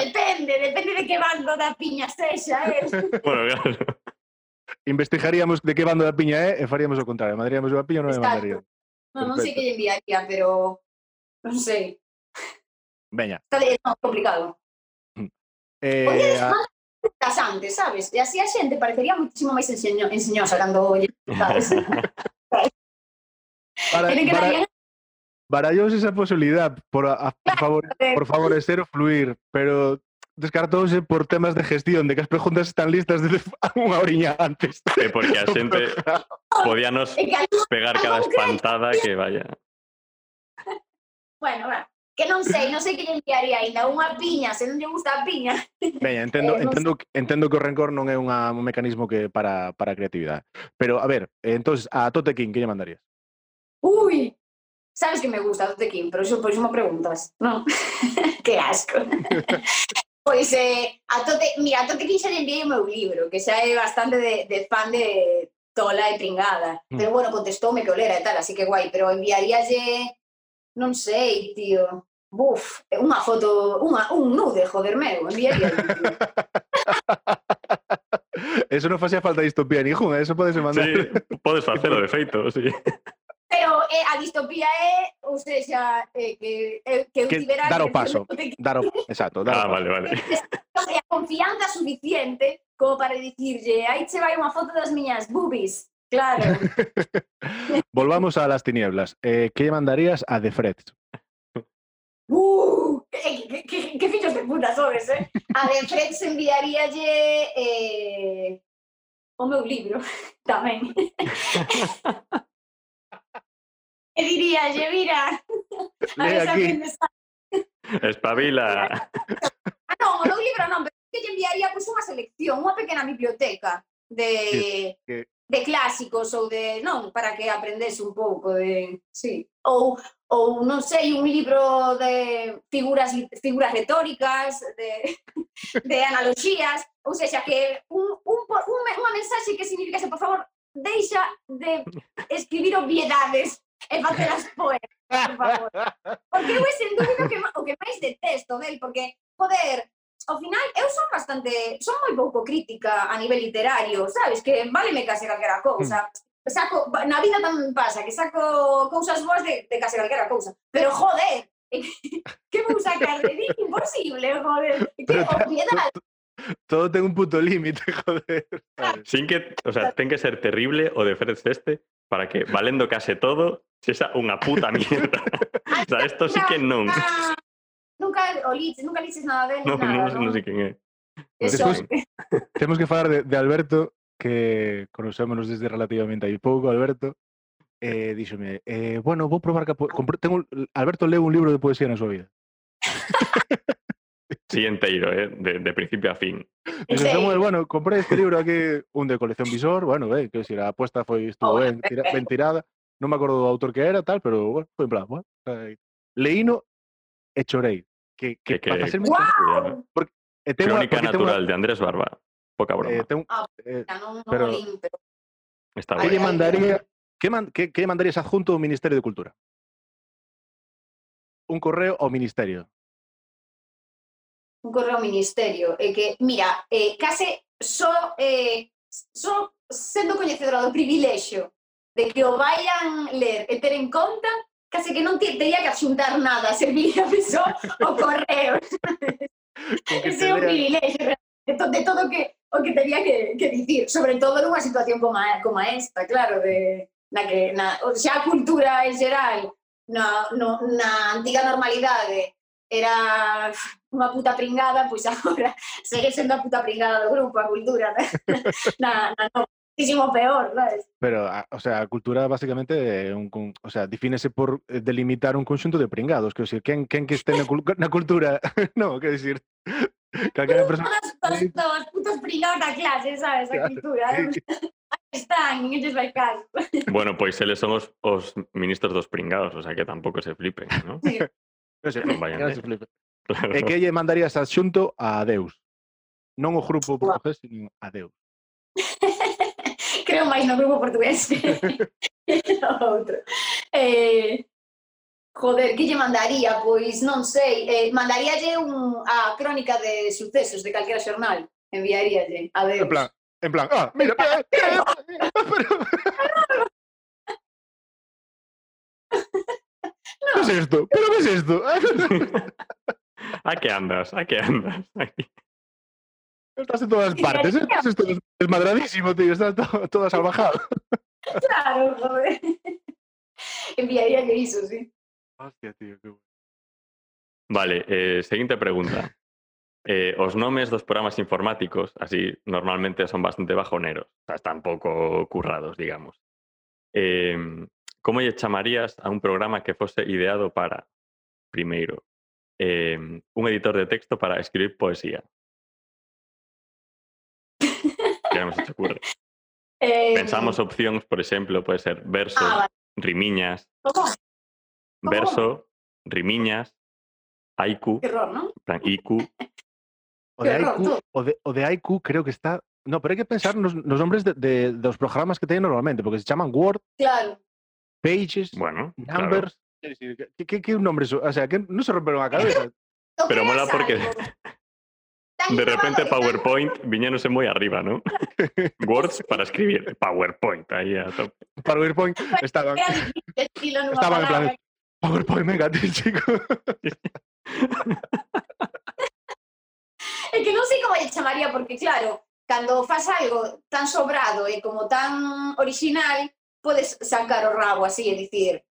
depende, depende de que bando da piña sexa, eh? bueno, claro. Investigaríamos de que bando da piña é eh, e faríamos o contrario. Mandaríamos a piña ou non Exacto. mandaríamos. Non, non sei que lle enviaría, pero non sei. Veña. Está de, non, complicado. Eh, Podíades a- mandar preguntas antes, sabes? E así a xente parecería muitísimo máis enseño, enseñosa cando lle sabes? Para, para, barallouse esa posibilidad por, a, favor, por favorecer o fluir, pero descartouse por temas de gestión, de que as preguntas están listas desde unha oriña antes. É porque a xente podíanos pegar cada espantada que vaya. Bueno, bueno, que non sei, non sei que lle enviaría aínda unha piña, se non lle gusta a piña. Ben, entendo, eh, entendo, entendo que o rencor non é unha, un mecanismo que para, para a creatividade. Pero, a ver, eh, entonces a Tote King, que lle mandarías? Ui, sabes que me gusta Tote King, pero xo, pois me preguntas, non? que asco. pois, eh, a Tote, mira, a Tote King xa lle enviei o meu libro, que xa é bastante de, de fan de tola e pringada. Mm. Pero, bueno, contestoume que olera e tal, así que guai, pero enviaríalle... Non sei, tío Buf, unha foto, unha, un nude, joder meu, enviaría. eso non facía falta distopía ninguna, eso podes mandar. Sí, podes facelo, de feito, sí. Pero eh, a distopía é, ou seja, eh, que, eh, que, que tivera Dar o paso, que... dar o, exacto, dar ah, o paso. vale, vale. a confianza suficiente como para dicirlle, aí che vai unha foto das miñas boobies, claro. Volvamos a las tinieblas. Eh, que lle mandarías a The Fred? Uh, eh, que, que, que, que fillos de puta sodes, eh? A de Fred se enviaríalle eh, o meu libro tamén. e diríalle, mira, a ver se aquí. Espabila. ah, non, o meu libro non, pero que lle enviaría pois, pues, unha selección, unha pequena biblioteca de... Que, que de clásicos ou de, non, para que aprendese un pouco de, sí. Ou ou non sei, un libro de figuras figuras retóricas, de de analogías, ou sexa que un un, un unha mensaxe que significase, por favor, deixa de escribir obviedades e facelas poemas, por favor. Porque eu é sen dúbida o que, o que máis detesto del, porque poder ao final, eu son bastante, son moi pouco crítica a nivel literario, sabes? Que váleme case calquera cousa. Mm. Saco, na vida tamén pasa, que saco cousas boas de, de case calquera cousa. Pero joder, que vou sacar de dir? Imposible, joder. Que obviedade. Todo ten un puto límite, joder. Sin que, o sea, ten que ser terrible o de Fred Ceste para que valendo case todo, sexa unha puta mierda. o sea, esto sí que non. Ah, Nunca, nunca o nunca liches nada de él, Non, nada, non, non sei quen é. Eso, Despois- Temos que falar de, de Alberto, que conocémonos desde relativamente hai pouco, Alberto. Eh, díxome, eh, bueno, vou probar que... Tengo, Alberto leu un libro de poesía na súa vida. Sí, enteiro, eh? de, de principio a fin. Dice? Samuel, bueno, compré este libro aquí, un de colección visor, bueno, eh, que decir, a apuesta foi estuvo Oh, ben, tira, ben tirada. Non me acordo do autor que era, tal, pero bueno, foi en plan, bueno, eh, leíno e chorei. que, que, que, que para ser muy ¡Wow! porque, eh, tengo Crónica porque natural tengo una... de Andrés Barba. Poca broma. Eh, tengo, ah, eh, pero, está ¿qué, bueno. mandaría, ¿qué, man, qué, qué mandarías adjunto a un Ministerio de Cultura? ¿Un correo o ministerio? Un correo ministerio. É que, mira, eh, case só, eh, só sendo coñecedora do privilexio de que o vayan ler e ter en conta, case que non te, teria que axuntar nada, serviría só o correo. Ese é un privilexio de, to, de todo que, o que teria que, que dicir, sobre todo nunha situación como, a, como esta, claro, de, na que na, xa a cultura en xeral na, no, na antiga normalidade era unha puta pringada, pois agora segue sendo a puta pringada do grupo, a cultura na, na, na muchísimo peor, ¿sabes? Pero, ah, o sea, a cultura basicamente eh, un, un, o sea, defínese por eh, delimitar un conxunto de pringados, quero dicir, quen, quen que este na, na cultura, no, quero dicir, calquera persona... Todos, todos, todos putos pringados da clase, sabes, claro. a cultura, están, non lles vai caso. Bueno, pois eles son os, os ministros dos pringados, o sea que tampouco se flipen, ¿no? Sí. Non se, non vayan, se flipen. Claro. E que lle mandarías adxunto a Deus? Non o grupo portugués, sino a Deus creo máis no grupo portugués que no outro. Eh, joder, que lle mandaría? Pois non sei, eh, mandaríalle un, a crónica de sucesos de calquera xornal, enviaríalle, a ver. En plan, en plan, ah, mira, eh, eh, eh, pero, pero, pero, no. ¿Qué es esto? ¿Pero qué es esto? ¿A que andas? ¿A que andas? Aquí. Estás en todas partes, ¿eh? estás todo desmadradísimo, tío, estás todo, todo salvajado. Claro, joder. Enviaría que iso, sí. Hostia, tío, qué bueno. Vale, eh, seguinte pregunta. Eh, os nomes dos programas informáticos, así normalmente son bastante bajoneros, o sea, están pouco currados, digamos. Eh, como lle chamarías a un programa que fose ideado para, primeiro, eh, un editor de texto para escribir poesía? Que non se te ocurre? Eh, Pensamos opcións, por exemplo, pode ser verso, Ah, vale. rimiñas, ¿Cómo? ¿Cómo? verso, rimiñas, haiku, Qué horror, ¿no? en plan IQ, O de, Qué tú. o, de, o de IQ creo que está... No, pero hai que pensar nos nombres de, de, dos programas que teñen normalmente, porque se chaman Word, Claro. Pages, bueno. Numbers... É dicir, que, que, que nombres? O sea, que non se romperon a cabeza. No Pero mola porque De repente innovador, tan- PowerPoint viñéndose moi arriba, ¿no? Words para escribir, PowerPoint aí a tope. PowerPoint estaban, estaban en plan... PowerPoint, venga, tío, chico. É que non sei como lle chamaría, porque claro, cando faz algo tan sobrado e como tan original, podes sacar o rabo así e dicir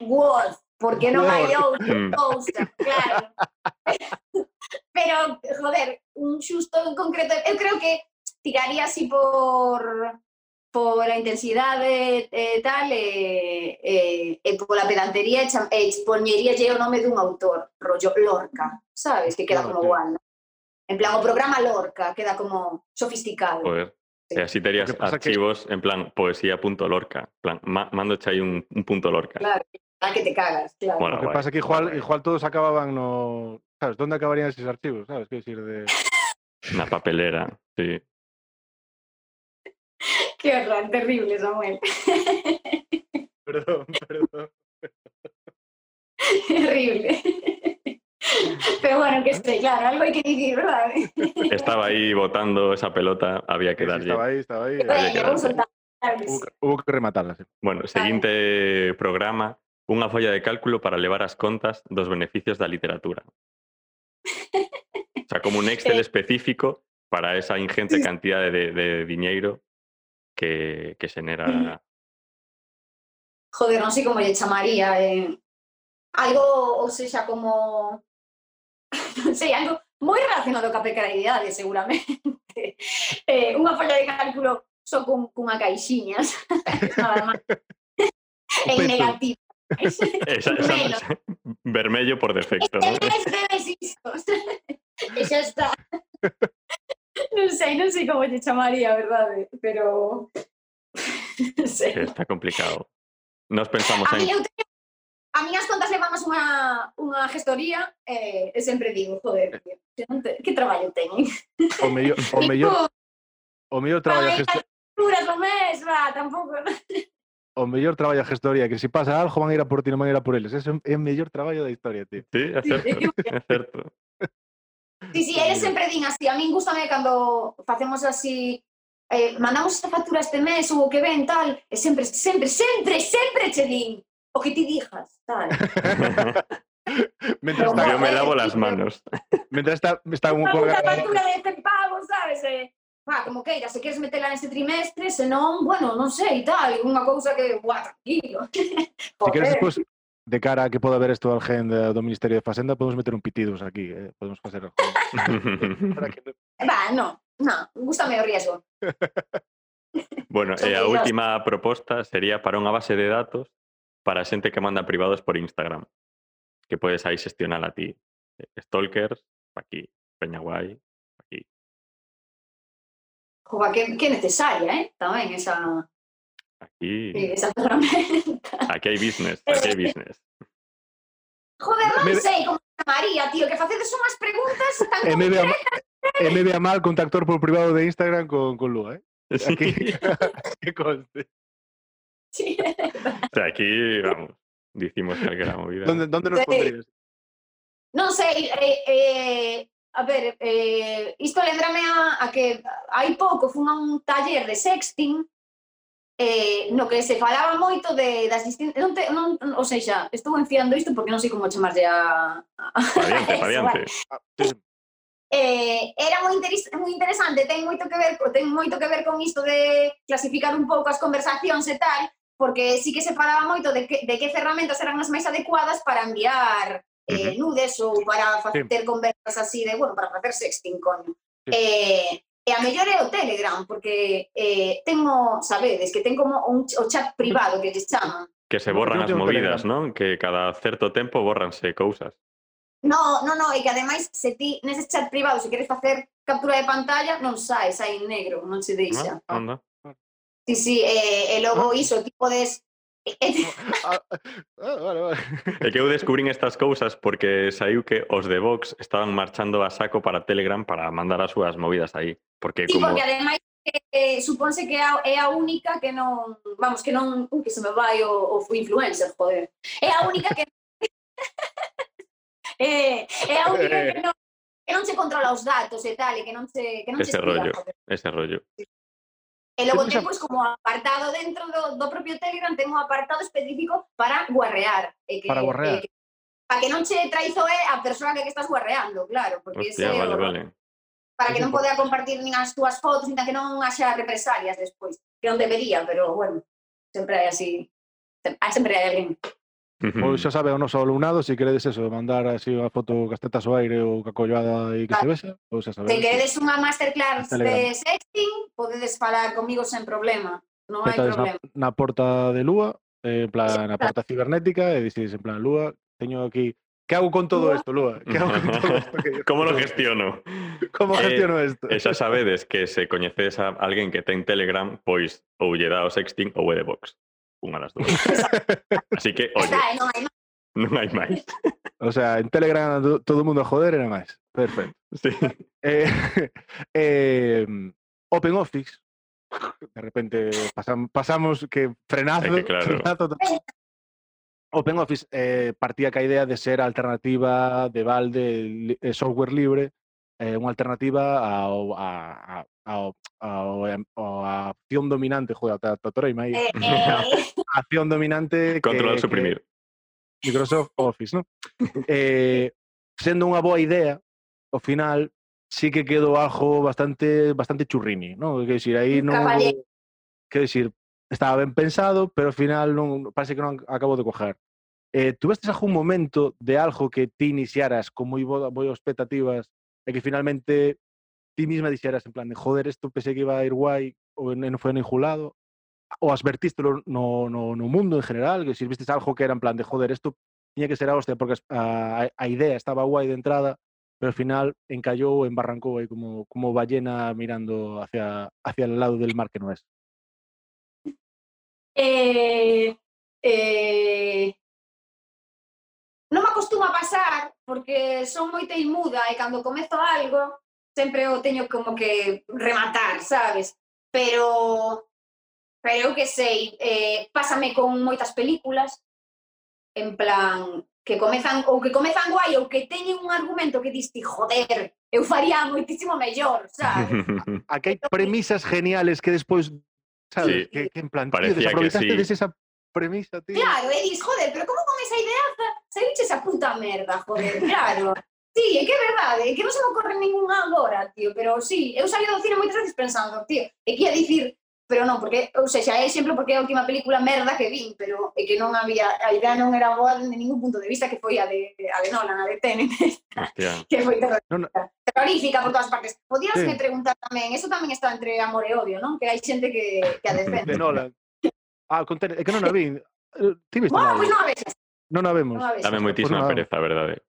Word, porque non hai outra Mm. cousa, claro. Pero, joder, un xusto en concreto, eu creo que tiraría así por por a intensidade e tal e, e, e pola pedantería e, cham- e expoñeríalle o nome dun autor, rollo Lorca, sabes? Que queda Ah, como ok. guay. ¿no? En plan, o programa Lorca queda como sofisticado. Joder. E así terías Lo que archivos en plan poesía.lorca. En plan, ma mando aí un, un punto lorca. Claro, a que te cagas, claro. Bueno, Lo que pasa que igual, todos acababan no... ¿Sabes? ¿Dónde acabarían esos archivos? ¿Sabes? Quiero decir, de... Na papelera, sí. Qué horror, terrible, Samuel. Perdón, perdón. terrible. Pero bueno, que sé, claro, algo hay que decir, ¿verdad? Estaba aí botando esa pelota, había que Sí, sí, darlle. estaba ahí, estaba ahí. Había que Hubo, que- hubo que rematarla, sí. Bueno, seguinte programa, Unha folla de cálculo para levar as contas dos beneficios da literatura. O sea, como un Excel específico para esa ingente cantidad de, de, dinheiro diñeiro que, que xenera... Joder, non sei como lle chamaría. Eh. Algo, ou seja, como... non sei, algo moi relacionado ca precariedade, seguramente. eh, unha folla de cálculo só con, cunha caixiña, nada máis. en negativo. Es, es, es vermello por defecto. ¿no? ya está. No sé, no sé cómo te llamaría, ¿verdad? Pero. No sé. Está complicado. Nos pensamos a en. Mí, a mí nas contas levamos unha, unha gestoría eh, e sempre digo, joder, que, que traballo teñen. O mellor, o mellor, o mellor traballo a gestoría. Ai, mes, va, tampouco o mellor traballa gestoría, que se pasa algo van a ir a por ti, non van a ir a por eles. Ese é o mellor traballo da historia, tío. Sí, é certo, é certo. Sí, sí, eles sempre din así, a min gustame cando facemos así eh, mandamos esta factura este mes ou o que ven, tal, e sempre, sempre, sempre, sempre che din o que ti dijas, tal. Mientras está, Yo me joder, lavo las manos. mientras está, está un colgado. factura de 100 pavos, sabes? Eh, va, como queira, se queres metela neste trimestre, senón, bueno, non sei, tal, unha cousa que, buah, tranquilo. se queres después, de cara a que poda haber esto al gen do Ministerio de Facenda, podemos meter un pitidos aquí, eh? podemos facer algo. que... Va, no, no, gustame o riesgo. bueno, e eh, a última proposta sería para unha base de datos para a xente que manda privados por Instagram, que podes aí xestionar a ti. Stalkers, aquí, Peña Guai, Joba, que, que necesaria, eh? Tamén esa, Aquí, esa ferramenta. aquí hai business, aquí hai business. Joder, non Me- sei como se chamaría, tío, que facedes unhas preguntas tan E concretas. e me vea mal contactor por privado de Instagram con, con Lua, eh? Sí. Aquí, que conste. Sí. O sea, aquí, vamos, dicimos calquera movida. ¿Dónde, ¿Dónde nos Sí. pondrías? Non sei, eh, eh, A ver, eh, isto lembrame a, a que hai pouco fun a un taller de sexting eh, no que se falaba moito de das distintas... Non te, non, ou seja, estou enfiando isto porque non sei como chamarlle a... Padiante, padiante. Bueno. Ah, eh, era moi, interes moi interesante, ten moito que ver ten moito que ver con isto de clasificar un pouco as conversacións e tal, porque sí que se falaba moito de que, de que ferramentas eran as máis adecuadas para enviar eh, uh -huh. nudes ou para facer sí. conversas así de, bueno, para facer sexting, coño. Sí. Eh, e a mellor é o Telegram, porque eh, tengo, sabedes, que ten como un, o chat privado que lles chaman. Que se borran as movidas, non? Que cada certo tempo borranse cousas. No, no, no, e que ademais se ti nese chat privado se queres facer captura de pantalla non sai, sai en negro, non se deixa. Ah, anda. Sí, sí, eh, eh, e, e logo ah. iso, ti podes Ah, ah, ah, e que eu descubrín estas cousas porque saiu que os de Vox estaban marchando a saco para Telegram para mandar as súas movidas aí. Porque sí, como... porque ademais eh, suponse que é a única que non, vamos, que non, uh, que se me vai o, o influencer, joder. É a única que é, eh, é a única eh. que non que non se controla os datos e tal, e que non se que non ese se espía, rollo, joder. ese rollo. Sí. E logo temos, temos como apartado dentro do, do propio Telegram, temos un apartado específico para guarrear. E que, para eh, guarrear. E que, para que non che traizoe a persoa que, que estás guarreando, claro. Porque Hostia, ese, eh, vale, o, vale. Para que non podea compartir nin as túas fotos, nin que non haxa represalias despois. Que non debería, pero, bueno, sempre hai así... Sempre hai alguén Pois xa sabe o noso alumnado, se si queredes eso, mandar así a foto castetas ao aire ou cacollada e que vale. se vexa, pois xa sabe. Se queredes unha masterclass de sexting, podedes falar comigo sen problema. Non hai problema. Na, na porta de Lúa, eh, en plan, na porta cibernética, e dices, en plan, Lúa, teño aquí Que hago con todo isto, lúa? Que hago con todo isto? que Como lo gestiono? Como eh, gestiono eh. E xa sabedes que se coñecedes a alguén que ten Telegram, pois ou lle dá o sexting ou é de Vox. Unha das dúas. Así que, oye, Está, non hai máis. non hai máis. O sea, en Telegram do- todo o mundo a joder era máis. Perfecto. Sí. Eh, eh, Open Office, de repente pasam, pasamos que frenazo, que claro. frenazo to- Open Office eh, partía ca idea de ser a alternativa de balde eh, software libre, eh, unha alternativa a, a, ao, ao, ao a acción dominante, joder, ata e aí. Eh, eh. A acción dominante que, controlar suprimir. Que Microsoft Office, ¿no? eh, sendo unha boa idea, ao final sí que quedou algo bastante bastante churrini, ¿no? Que decir, aí non que decir, estaba ben pensado, pero ao final non parece que non acabo de coger. Eh, tuvestes algún momento de algo que ti iniciaras con moi moi expectativas e que finalmente ti misma dixeras en plan de joder, isto pensei que iba a ir guai ou non foi enjulado, ou asvertístelo no, no, no mundo en general, que si vistes algo que era en plan de joder, isto tiña que ser a hostia, porque a, a idea estaba guai de entrada, pero al final encallou, embarrancou aí como, como ballena mirando hacia, hacia el lado del mar que no es. Eh, eh, non me acostuma pasar porque son moi teimuda e cando comezo algo sempre o teño como que rematar, sabes? Pero pero eu que sei, eh, pásame con moitas películas, en plan, que comezan ou que comezan guai ou que teñen un argumento que diste, joder, eu faría moitísimo mellor, sabes? Aquí hai premisas geniales que despois sabes, sí. que, que en plan, Parecía tío, desaproveitaste sí. des esa premisa, tío. Claro, e dis, joder, pero como con esa ideaza saíche esa puta merda, joder, claro. Sí, é que é verdade, é que non se me ocorre ninguna agora, tío, pero sí, eu saí do cine moitas veces pensando, tío, e que ia dicir, pero non, porque, ou sea, xa é exemplo porque é a última película merda que vin, pero é que non había, a idea non era boa de ningún punto de vista que foi a de, a de Nolan, a de Tenet, que foi terrorífica, no, no. terrorífica por todas partes. Podías sí. me preguntar tamén, eso tamén está entre amor e odio, non? Que hai xente que, que a defende. De Nolan. Ah, con Tenet, é que non a vin. Eh, ti viste? Bueno, pois non a veces. Non a vemos. Non a. Dame moitísima pues pereza, verdade.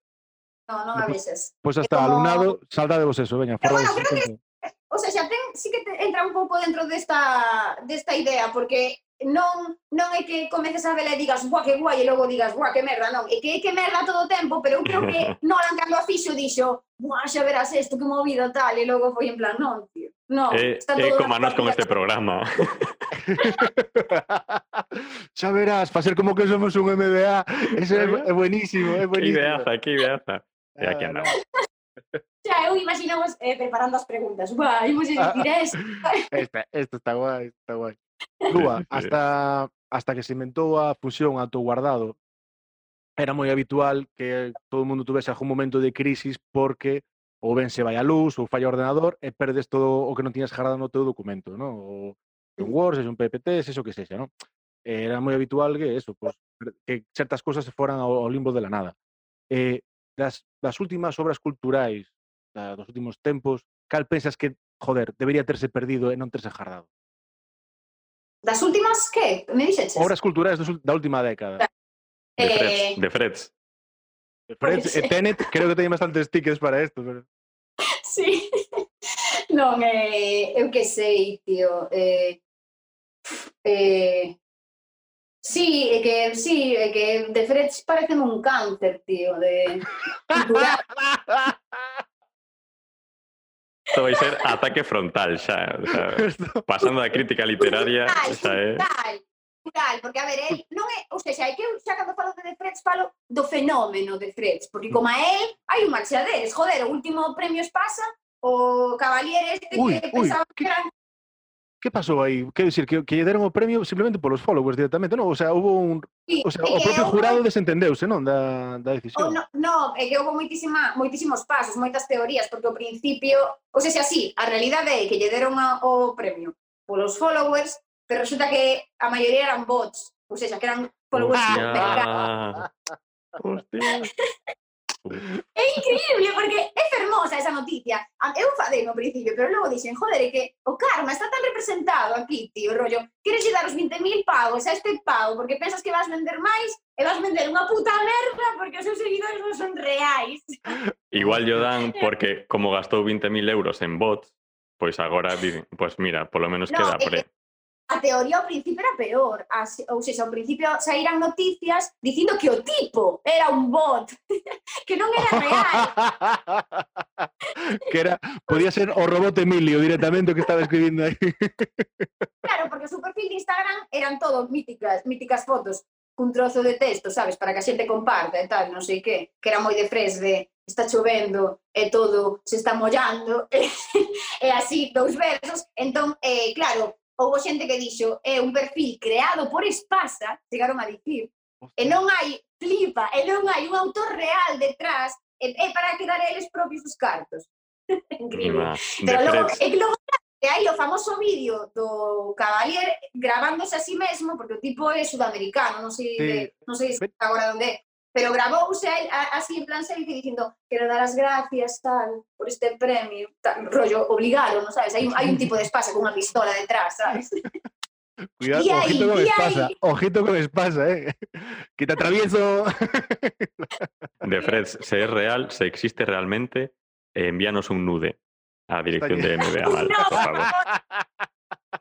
No, non veces. Pois pues hasta como... alumnado, salda de vos eso, veña, forra bueno, creo que, O sea, xa ten, sí que te entra un pouco dentro desta, desta idea, porque non non é que comeces a vela e digas guau que guai e logo digas guau que merda, non, é que é que merda todo o tempo, pero eu creo que Nolan cando a fixo dixo guau xa verás isto que movida tal e logo foi en plan non, tío, non. É, eh, está eh, todo eh, como nós con este programa. xa verás, para ser como que somos un MBA, ese é, é buenísimo, é buenísimo. Que ideaza, que ideaza. E aquí andamos. Xa, eu imaginamos eh, preparando as preguntas. Buah, imos dicir isto. Esta, está guai, está guai. Lúa, hasta, hasta que se inventou a fusión a guardado, era moi habitual que todo o mundo tuvese algún momento de crisis porque ou ben se vai a luz ou falla o ordenador eh, e perdes todo o que non tiñas guardado no teu documento, non? O un Word, sexa un PPT, sexa o que sexa, non? Era moi habitual que eso, pues, que certas cousas se foran ao, ao limbo de la nada. Eh, das, das últimas obras culturais da, dos últimos tempos, cal pensas que, joder, debería terse perdido e non terse jardado? Das últimas que? Me dixeches? Obras culturais dos, da última década. De Freds. Eh... De Freds. De Freds e eh, Tenet, creo que teñen bastantes tickets para isto. Pero... Sí. Non, eh, eu que sei, tío. Eh, eh, Sí, é que, sí, é que de Freds parece un cáncer, tío, de... Isto vai ser ataque frontal xa, o sea, pasando da crítica literaria, xa é. ¿eh? Frontal, porque a ver, el non é, ou seja, é que eu xa cando falo de Freds falo do fenómeno de Freds, porque mm. como a el hai un marcha deles, joder, o último premio Espasa, o cavalier este ui, que uy, pensaba que, que era Que pasou aí? Quero dicir, que, que lle deron o premio simplemente polos followers directamente, non? O sea, hubo un... Sí, o, sea, o eh, propio jurado desentendeuse, non? Da, da decisión. Non, no, é eh, que houve moitísima, moitísimos pasos, moitas teorías, porque ao principio... O sea, se así, a realidade é que lle deron a, o premio polos followers, pero resulta que a maioría eran bots, ou seja, que eran followers... Hostia. Hostia. É increíble, porque é fermosa esa noticia. Ah, Eu fadei no principio, pero logo dixen, joder, é que o karma está tan representado aquí, tío, rollo, queres dar os 20.000 pagos a este pago porque pensas que vas vender máis e vas vender unha puta merda porque os seus seguidores non son reais. Igual yo dan porque como gastou 20.000 euros en bots, pois agora dicen, pois mira, polo menos no, queda pre a teoría ao principio era peor, as, ou seja, ao principio saíran noticias dicindo que o tipo era un bot, que non era real. que era, podía ser o robot Emilio directamente o que estaba escribindo aí. claro, porque o seu perfil de Instagram eran todo míticas, míticas fotos cun trozo de texto, sabes, para que a xente comparta e tal, non sei que, que era moi de fres de está chovendo e todo se está mollando e así dous versos entón, eh, claro, houve xente que dixo é un perfil creado por Espasa, chegaron a dicir, e non hai flipa, e non hai un autor real detrás, e, é para quedar eles propios os cartos. Increíble. Pero logo, e logo E hai o famoso vídeo do Cavalier grabándose a sí mesmo, porque o tipo é sudamericano, non sei, sí. de, non sei se agora onde é, pero a, así en plan selfie dicindo quero dar as gracias tal por este premio, tal, rollo obligaron, non sabes? Hai un, hai un tipo de espasa con unha pistola detrás, sabes? Cuidado, Y ahí, ojito con espasa, ahí. ojito con espasa, eh. Que te atravieso. De Freds, se es real, se existe realmente, envíanos un nude a dirección de MBA, mal, No. por favor.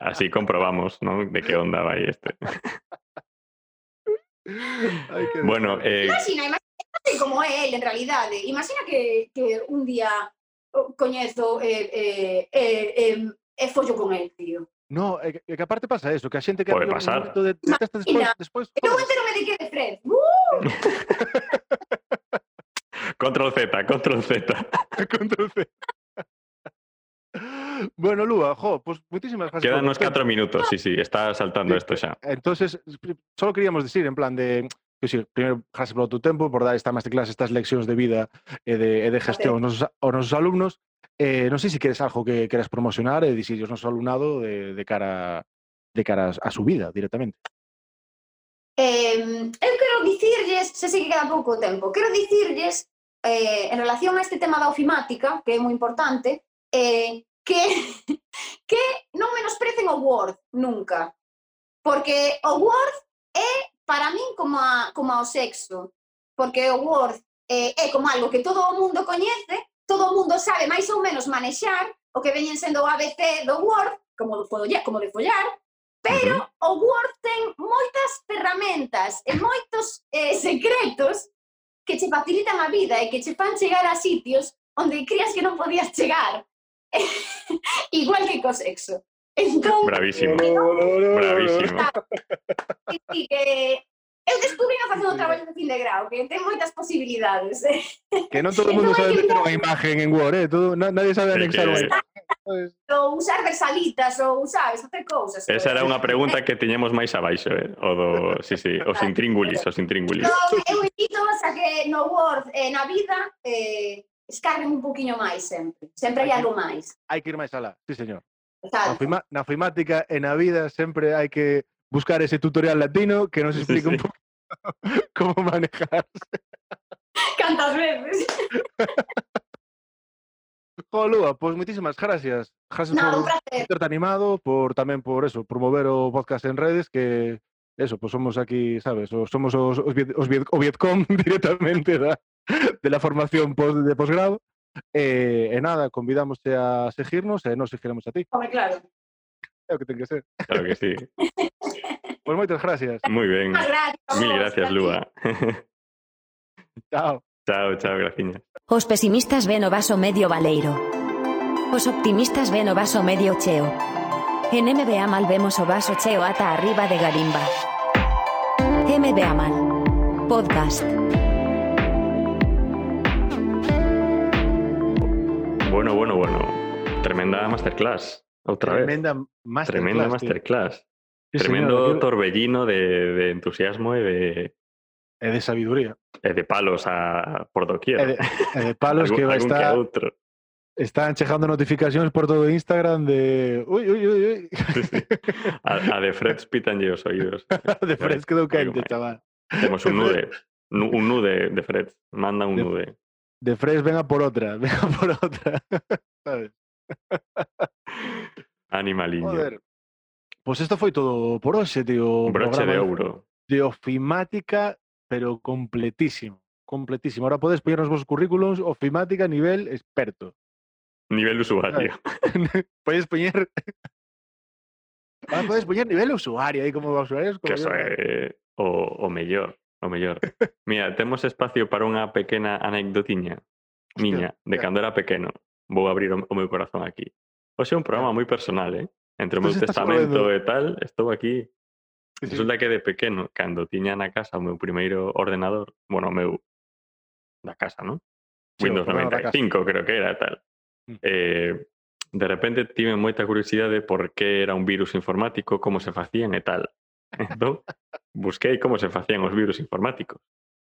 Así comprobamos, ¿no? De qué onda va ahí este. Ay, qué Bueno, eh, Imagina, imagina non sei como é ele en realidade. Imagina que, que un día oh, coñezo e eh, eh, eh, eh, follo con el, tío. No, é que, que aparte pasa eso, que a xente que Pode pasar. momento de, de testa despois, despois E logo jodes. entero me de que de Fred. Uh, control Z, control Z. Control C. Bueno, Lua, jo, pues muchísimas gracias. Quedan unos tiempo. cuatro minutos, sí, sí, está saltando Sí. esto ya. Entonces, solo queríamos decir, en plan de, que sí, primeiro, gracias por tu tempo, por dar esta masterclass, estas leccións de vida e de, e de gestión aos nosos, nosos alumnos. Eh, non sei se queres algo que queras promocionar e dicir aos nosos alumnado de, de cara de cara a su vida directamente. eh, eu quero dicirlles, se sei que queda pouco tempo, quero dicirlles eh, en relación a este tema da ofimática, que é moi importante, eh, que, que non menosprecen o Word nunca. Porque o Word é para min como, a, como ao sexo. Porque o Word eh, é como algo que todo o mundo coñece, todo o mundo sabe máis ou menos manexar, o que veñen sendo o ABC do Word, como de follar, como de follar, pero uh -huh. o Word ten moitas ferramentas e moitos eh, secretos que che facilitan a vida e que che fan chegar a sitios onde crías que non podías chegar. igual que cosexo. Entón, bravísimo, bravísimo. E que eu descubrín facendo o traballo de fin de grau, que ten moitas posibilidades. Eh? Que non todo o mundo sabe meter unha imagen en Word, eh? todo, nadie sabe anexar unha imagen. Ou usar versalitas, ou sabes, facer cousas. Esa era unha pregunta que tiñemos máis abaixo, eh? o do, sí, sí, os intríngulis, os intríngulis. Eu, eu eh, invito a que no Word, eh, na vida, eh, escarren un poquinho máis sempre. Sempre hai, hai algo máis. Hai que ir máis alá, sí, señor. Exacto. Na, fima, na fimática e na vida sempre hai que buscar ese tutorial latino que nos explique sí, sí. un pouco como manejarse. Cantas veces. Jo, pois pues, moitísimas gracias. Gracias no, por estarte animado, por tamén por eso, promover o podcast en redes, que eso, pois pues somos aquí, sabes, somos os, os, os, os o Vietcom directamente da, de la formación post, de posgrado. Eh, e, eh, eh, nada, convidámoste a seguirnos e eh, nos seguiremos a ti. Home, claro. É o que ten que ser. Claro que sí. pois pues moitas gracias. Moi ben. Gracias. Mil gracias, Lúa. chao. Chao, chao, graciña. Os pesimistas ven o vaso medio valeiro. Os optimistas ven o vaso medio cheo. En MBA Mal vemos o vaso cheo ata arriba de garimba. MBA Mal. Podcast. Bueno, bueno, bueno. Tremenda masterclass. Otra vez. Tremenda masterclass. Tremenda masterclass. Sí, señor, Tremendo torbellino de, de entusiasmo y de, E de sabiduría. e de palos a, por doquier. De, de palos que vai algún estar, están chegando notificacións por todo Instagram de uy, uy, uy, uy. Sí, sí. A, a de Fred pitanlle os oídos. de Fred quente, máis. chaval. Temos un nude. Nu- Un nude de Fred. Manda un De- nude. De Fred venga por outra, venga por outra. Sabes? Animaliño. Pois isto foi todo por hoxe, tío. Un broche de ouro. De ofimática, pero completísimo. Completísimo. Ahora podes poñer nos vos currículums ofimática nivel experto. Nivel usuario. podes poñer... Ahora podes poñer nivel usuario, aí como usuarios. Que Como eso é o, o mellor. o mellor. Mira, temos espacio para unha pequena anecdotiña miña de cando era pequeno. Vou abrir o, o meu corazón aquí. Oxe é un programa moi personal, eh? Entre o meu testamento e tal, estou aquí. Resulta que de pequeno, cando tiña na casa o meu primeiro ordenador, bueno, o meu da casa, non? Windows 95, creo que era tal. Eh, de repente tive moita curiosidade por que era un virus informático, como se facían e tal. Entón, busquei como se facían os virus informáticos.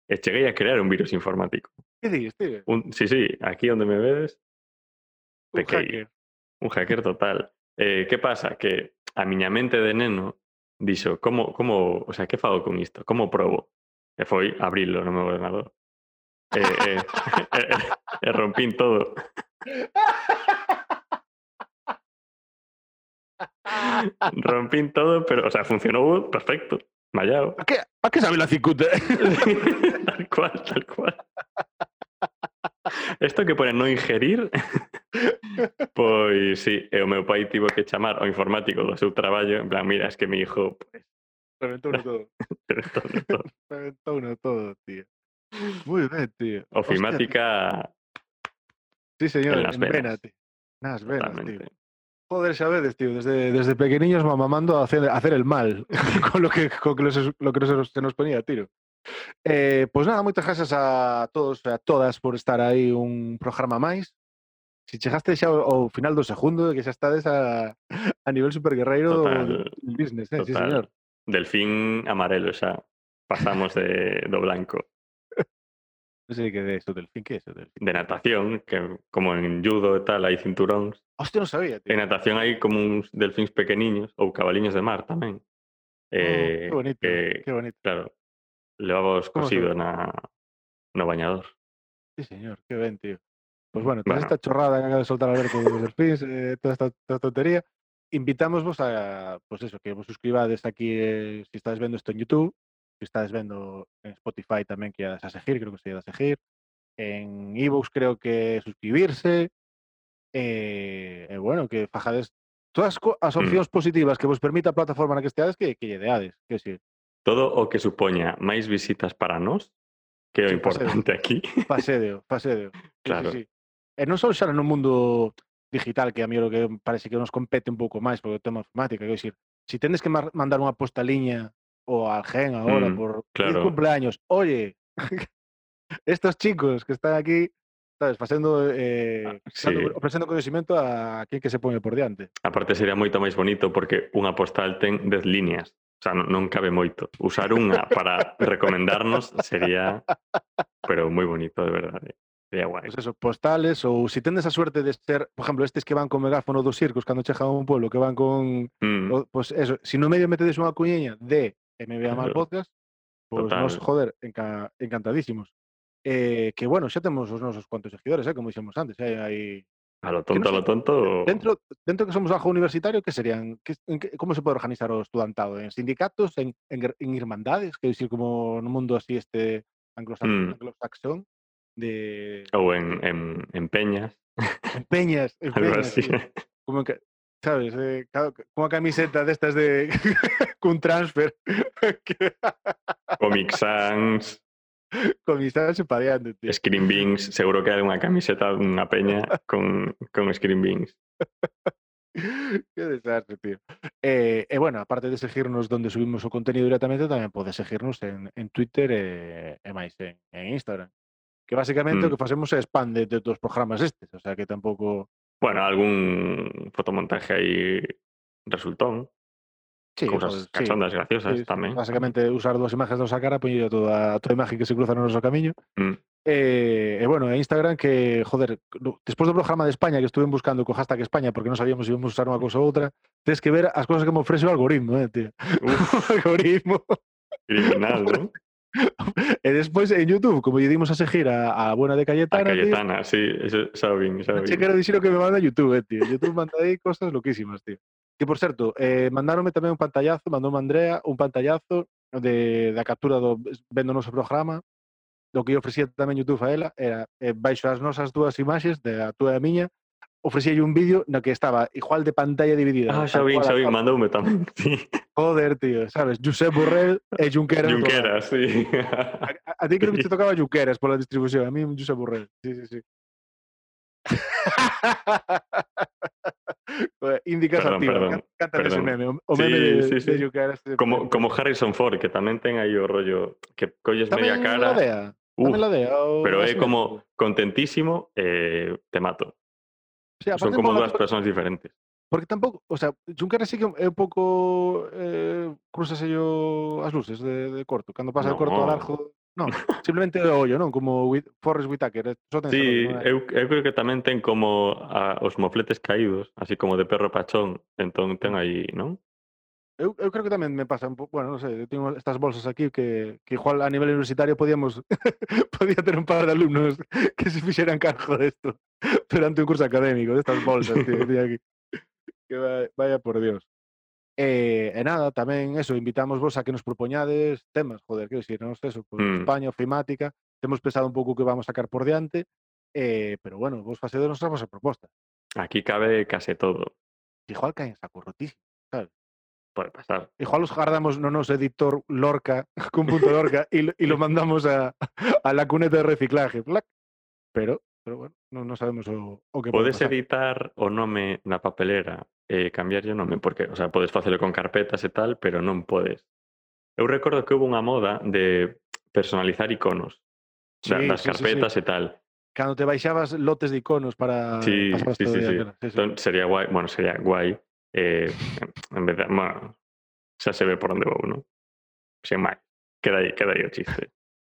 E cheguei a crear un virus informático. Que dis, tío? Un, sí, sí, aquí onde me vedes. Un pequei, hacker. Un hacker total. Eh, que pasa? Que a miña mente de neno dixo, como, como, o sea, que fago con isto? Como probo? E foi abrilo no meu ordenador. E, eh, e, eh, e, eh, e, rompín todo. rompín todo, pero, o sea, funcionou perfecto. Mallao. A que, a que sabe la cicuta? tal cual, tal cual. Esto que pone no ingerir, pois sí, e o meu pai tivo que chamar ao informático do seu traballo, en plan, mira, es que mi hijo, pues, Reventou todo. todo, todo. Reventou todo, tío. Muy ben, tío. Hostia, ofimática Sí, señor, en en, las venas. vena, tío. Nas venas, tío. Joder, ya vedes, tío, desde, desde pequeñillos mamando a hacer, a hacer el mal con lo que, con los, lo que nos, se nos ponía tiro. Eh, pues nada, moitas gracias a todos e a todas por estar aí un programa máis. Si chegaste xa ao final do segundo, que xa estades a, a nivel superguerreiro total, business, eh? Total. sí, señor. Del fin amarelo xa. Pasamos de, do blanco. Non sei que é eso, delfín, que é eso, delfín? De natación, que como en judo e tal, hai cinturóns. Hostia, non sabía, tío. En natación hai como uns delfíns pequeniños, ou cabaliños de mar tamén. Eh, Oh, qué bonito, que, qué bonito. claro, cosido na, no bañador. Sí, señor, qué ben, tío. Pues bueno, toda Bueno. esta chorrada que acaba de soltar Alberto de los delfíns, eh, toda esta, esta tontería, invitámosvos a, pues eso, que vos suscribades aquí, eh, si estáis vendo isto en YouTube, que estades vendo en Spotify tamén que a seguir, creo que se a seguir. En iVoox e creo que suscribirse. E, e bueno, que fajades todas as mm. opcións positivas que vos permita a plataforma na que esteades que, que lle deades. Que decir, todo o que supoña máis visitas para nós, que é o sí, importante pasedeo, aquí. Pasedeo, pasedeo. Claro. Sí, sí. E non só xa no mundo digital, que a mí o que parece que nos compete un pouco máis, porque o tema informática, que decir, si tendes que mandar unha postaliña ou a alguén agora Mm, por 10 claro. cumpleaños, oye, estos chicos que están aquí, sabes, facendo eh, Ah, dando- sí. ofrecendo conocimiento a quen que se pone por diante. Aparte sería moito máis bonito porque unha postal ten 10 líneas. O sea, non, non cabe moito. Usar unha para recomendarnos sería pero moi bonito, de verdade. Sería guai. Pois eso, postales ou se tendes a suerte de ser, por exemplo, estes que van con megáfono dos circos cando chegan a un pueblo, que van con Mm, o, pois eso, se no medio metedes unha cuñeña de MBA mal podcast, Total. nos, joder, enca, encantadísimos. Eh, que bueno, xa temos os nosos cuantos seguidores, eh, como dixemos antes, hai A lo tonto, a sei, lo tonto. dentro dentro que somos algo universitario, que serían que, en que, como se pode organizar o estudantado en sindicatos, en en, en irmandades, que dicir como no mundo así este anglosaxón, Mm. anglosaxón de Ou en, en, en peñas, en peñas, en algo peñas, así. sí. como que sabes? Eh, claro, cunha camiseta destas de cun transfer. Comic Sans. Comic Sans e diante, tío. Screen Beans, seguro que hai unha camiseta dunha peña con, con Screen Beans. que desastre, tío. E, eh, eh, bueno, aparte de seguirnos donde subimos o contenido directamente, tamén podes seguirnos en, en Twitter eh, e, e máis en, en Instagram. Que basicamente mm. o que facemos é spam de, de os programas estes, o sea que tampouco Bueno, algún fotomontaje aí resultón. Sí, cousas pues, cachondas sí. graciosas sí, tamén. Basicamente usar dúas imagens da vosa cara, poñer toda a imagen que se cruza no noso camiño. Mm. E, eh, eh, bueno, en Instagram que, joder, despois do programa de España que estuve buscando co hashtag España porque non sabíamos se si íbamos usar unha mm. cousa ou outra, tens que ver as cousas que me ofrece o algoritmo, eh, tío. Uf. o algoritmo. Criminal, ¿no? e despois en YouTube, como lle dimos a seguir a, a buena de A Cayetana, tío, Cayetana, sí, eso sabe bien, sabe bien. quero dicir o que me manda YouTube, eh, tío. YouTube manda aí cosas loquísimas, tío. Que, por certo, eh, mandaronme tamén un pantallazo, mandoume Andrea un pantallazo de, da captura do vendo o noso programa, do que lle ofrecía tamén YouTube a ela, era eh, baixo as nosas dúas imaxes, de a túa e a miña, ofrecía un vídeo no que estaba igual de pantalla dividida. Ah, tal xa vin, cual xa a vin, foto. mandoume tamén. Sí. Joder, tío, sabes? Josep Borrell e Junqueras. Junqueras, sí. A, a- a ti creo que te tocaba Junqueras pola distribución, a mí Josep Borrell. Sí, sí, sí. Índica Perdón, sativa, perdón, can- cántale ese meme, o, Sí, meme de, sí, de sí. Junqueras. ese Como, como Harrison Ford, que tamén ten aí o rollo que colles media cara, la uf, tamén la dea. o- pero é como contentísimo eh, te mato. O sea, Son como dúas persoas diferentes. Porque tampouco, o sea, Junqueras sí que é un pouco eh, cruzase yo as luces de, de corto, cando pasa no, de corto a largo, non, simplemente o ollo, non, como With, Forrest Whitaker. Eh, só ten sí, eu, eu creo que tamén ten como a, os mofletes caídos, así como de perro pachón, entón ten mm. aí, non? Eu, eu creo que tamén me pasa bueno, non sei, teño estas bolsas aquí que, que igual a nivel universitario podíamos podía ter un par de alumnos que se fixeran cargo desto durante un curso académico, destas bolsas, tío, que aquí. Que vaya, vaya por Dios. E, e nada, tamén eso, invitamos vos a que nos propoñades temas, joder, quero dicir, non sei eso, pues, Mm. España, ofimática, temos pensado un pouco que vamos a sacar por diante, eh, pero bueno, vos facedenos as vosas propostas. Aquí cabe case todo. Igual caen saco rotísimo. pode pasar. Igual os guardamos no noso editor Lorca, cun punto Lorca, e, e lo mandamos a, a la cuneta de reciclaje. Blac. Pero, pero bueno, non, no sabemos o, o que Podes pode editar o nome na papelera e eh, cambiarlle o nome, porque, o sea, podes facelo con carpetas e tal, pero non podes. Eu recordo que hubo unha moda de personalizar iconos da, sí, das sí, carpetas sí, sí. e tal. Cando te baixabas lotes de iconos para... Sí, sí, sí, sí. sí, sí. Entón, sería guai, bueno, sería guai eh, en vez de, bueno, xa se ve por onde vou, non? Sen máis. Queda aí, queda aí o chiste.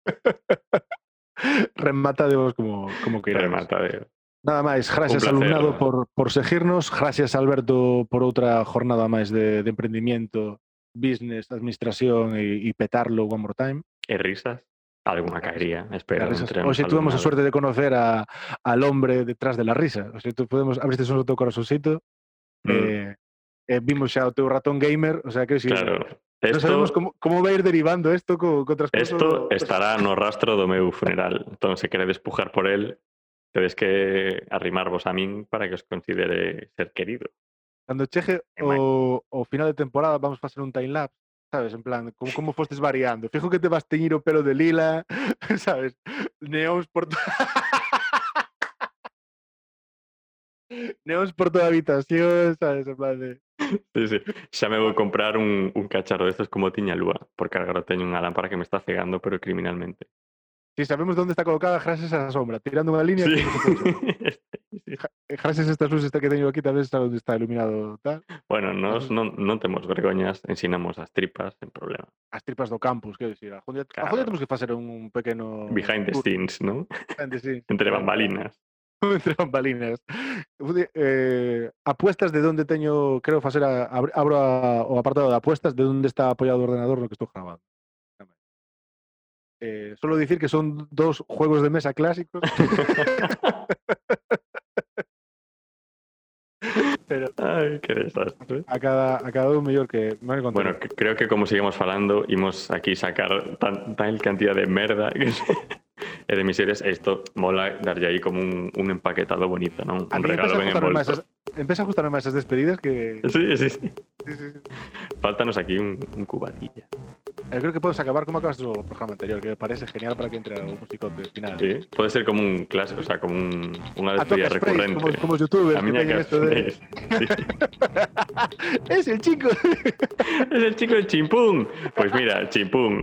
Remata de vos como, como que Remata de... Nada máis, gracias placer. alumnado por, por seguirnos, gracias Alberto por outra jornada máis de, de emprendimiento, business, administración e, e petarlo one more time. E risas? Alguna caería, espero. Hoxe tuvemos a suerte de conocer a, al hombre detrás de la risa. O sea, tú podemos abriste solo o teu corazoncito Mm, eh, eh, vimos xa o teu ratón gamer, o sea, que si claro. non sabemos Esto, como, como vai ir derivando isto co, co transcurso. esto estará no rastro do meu funeral. Entón, se queredes pujar por el, tedes que arrimarvos a min para que os considere ser querido. Cando cheje o, o final de temporada vamos facer un time lapse, sabes, en plan, como, como fostes variando. Fijo que te vas teñir o pelo de lila, sabes, neóns por to... neóns por toda a habitación, sabes, en plan de... Sí, sí. Xa me vou comprar un, un cacharro destos como tiña lúa, porque agora teño unha lámpara que me está cegando, pero criminalmente. Si sabemos onde está colocada gracias a la sombra, tirando unha línea Sí. que gracias a estas luces que teño aquí, tal vez está onde está iluminado tal. Bueno, nos non, non temos vergoñas, ensinamos as tripas, sen problema. As tripas do campus, quero dicir, algún día, Claro. temos que facer un pequeno Behind the scenes, non? behind the scenes. Entre bambalinas. Entre bambalinas. Eh, apuestas de onde teño, creo facer a, abro a, o apartado de apuestas de onde está apoiado o ordenador no que estou grabando. Eh, solo dicir que son dos juegos de mesa clásicos. Pero Ai, que desastre. a cada, a cada un mellor que Bueno, creo que como seguimos falando, imos aquí sacar tan, tal cantidad de merda que de miserias. E Isto mola darlle aí como un, un empaquetado bonito, non? a Un mí regalo empeza a ben gustarme máis envolto. esas, empeza a gustarme máis esas despedidas que Sí, sí, sí. sí, sí, sí. Faltanos aquí un, un cubatilla. Eu creo que podes acabar como acabaste o programa anterior, que me parece genial para que entre o musicote final. Sí. Puede ser como un clase, o sea, como un, unha A toque despedida sprays, recurrente. como, como youtubers A teñen casa. esto de... Sí. es el chico. Es el chico del chimpún. Pues mira, chimpún.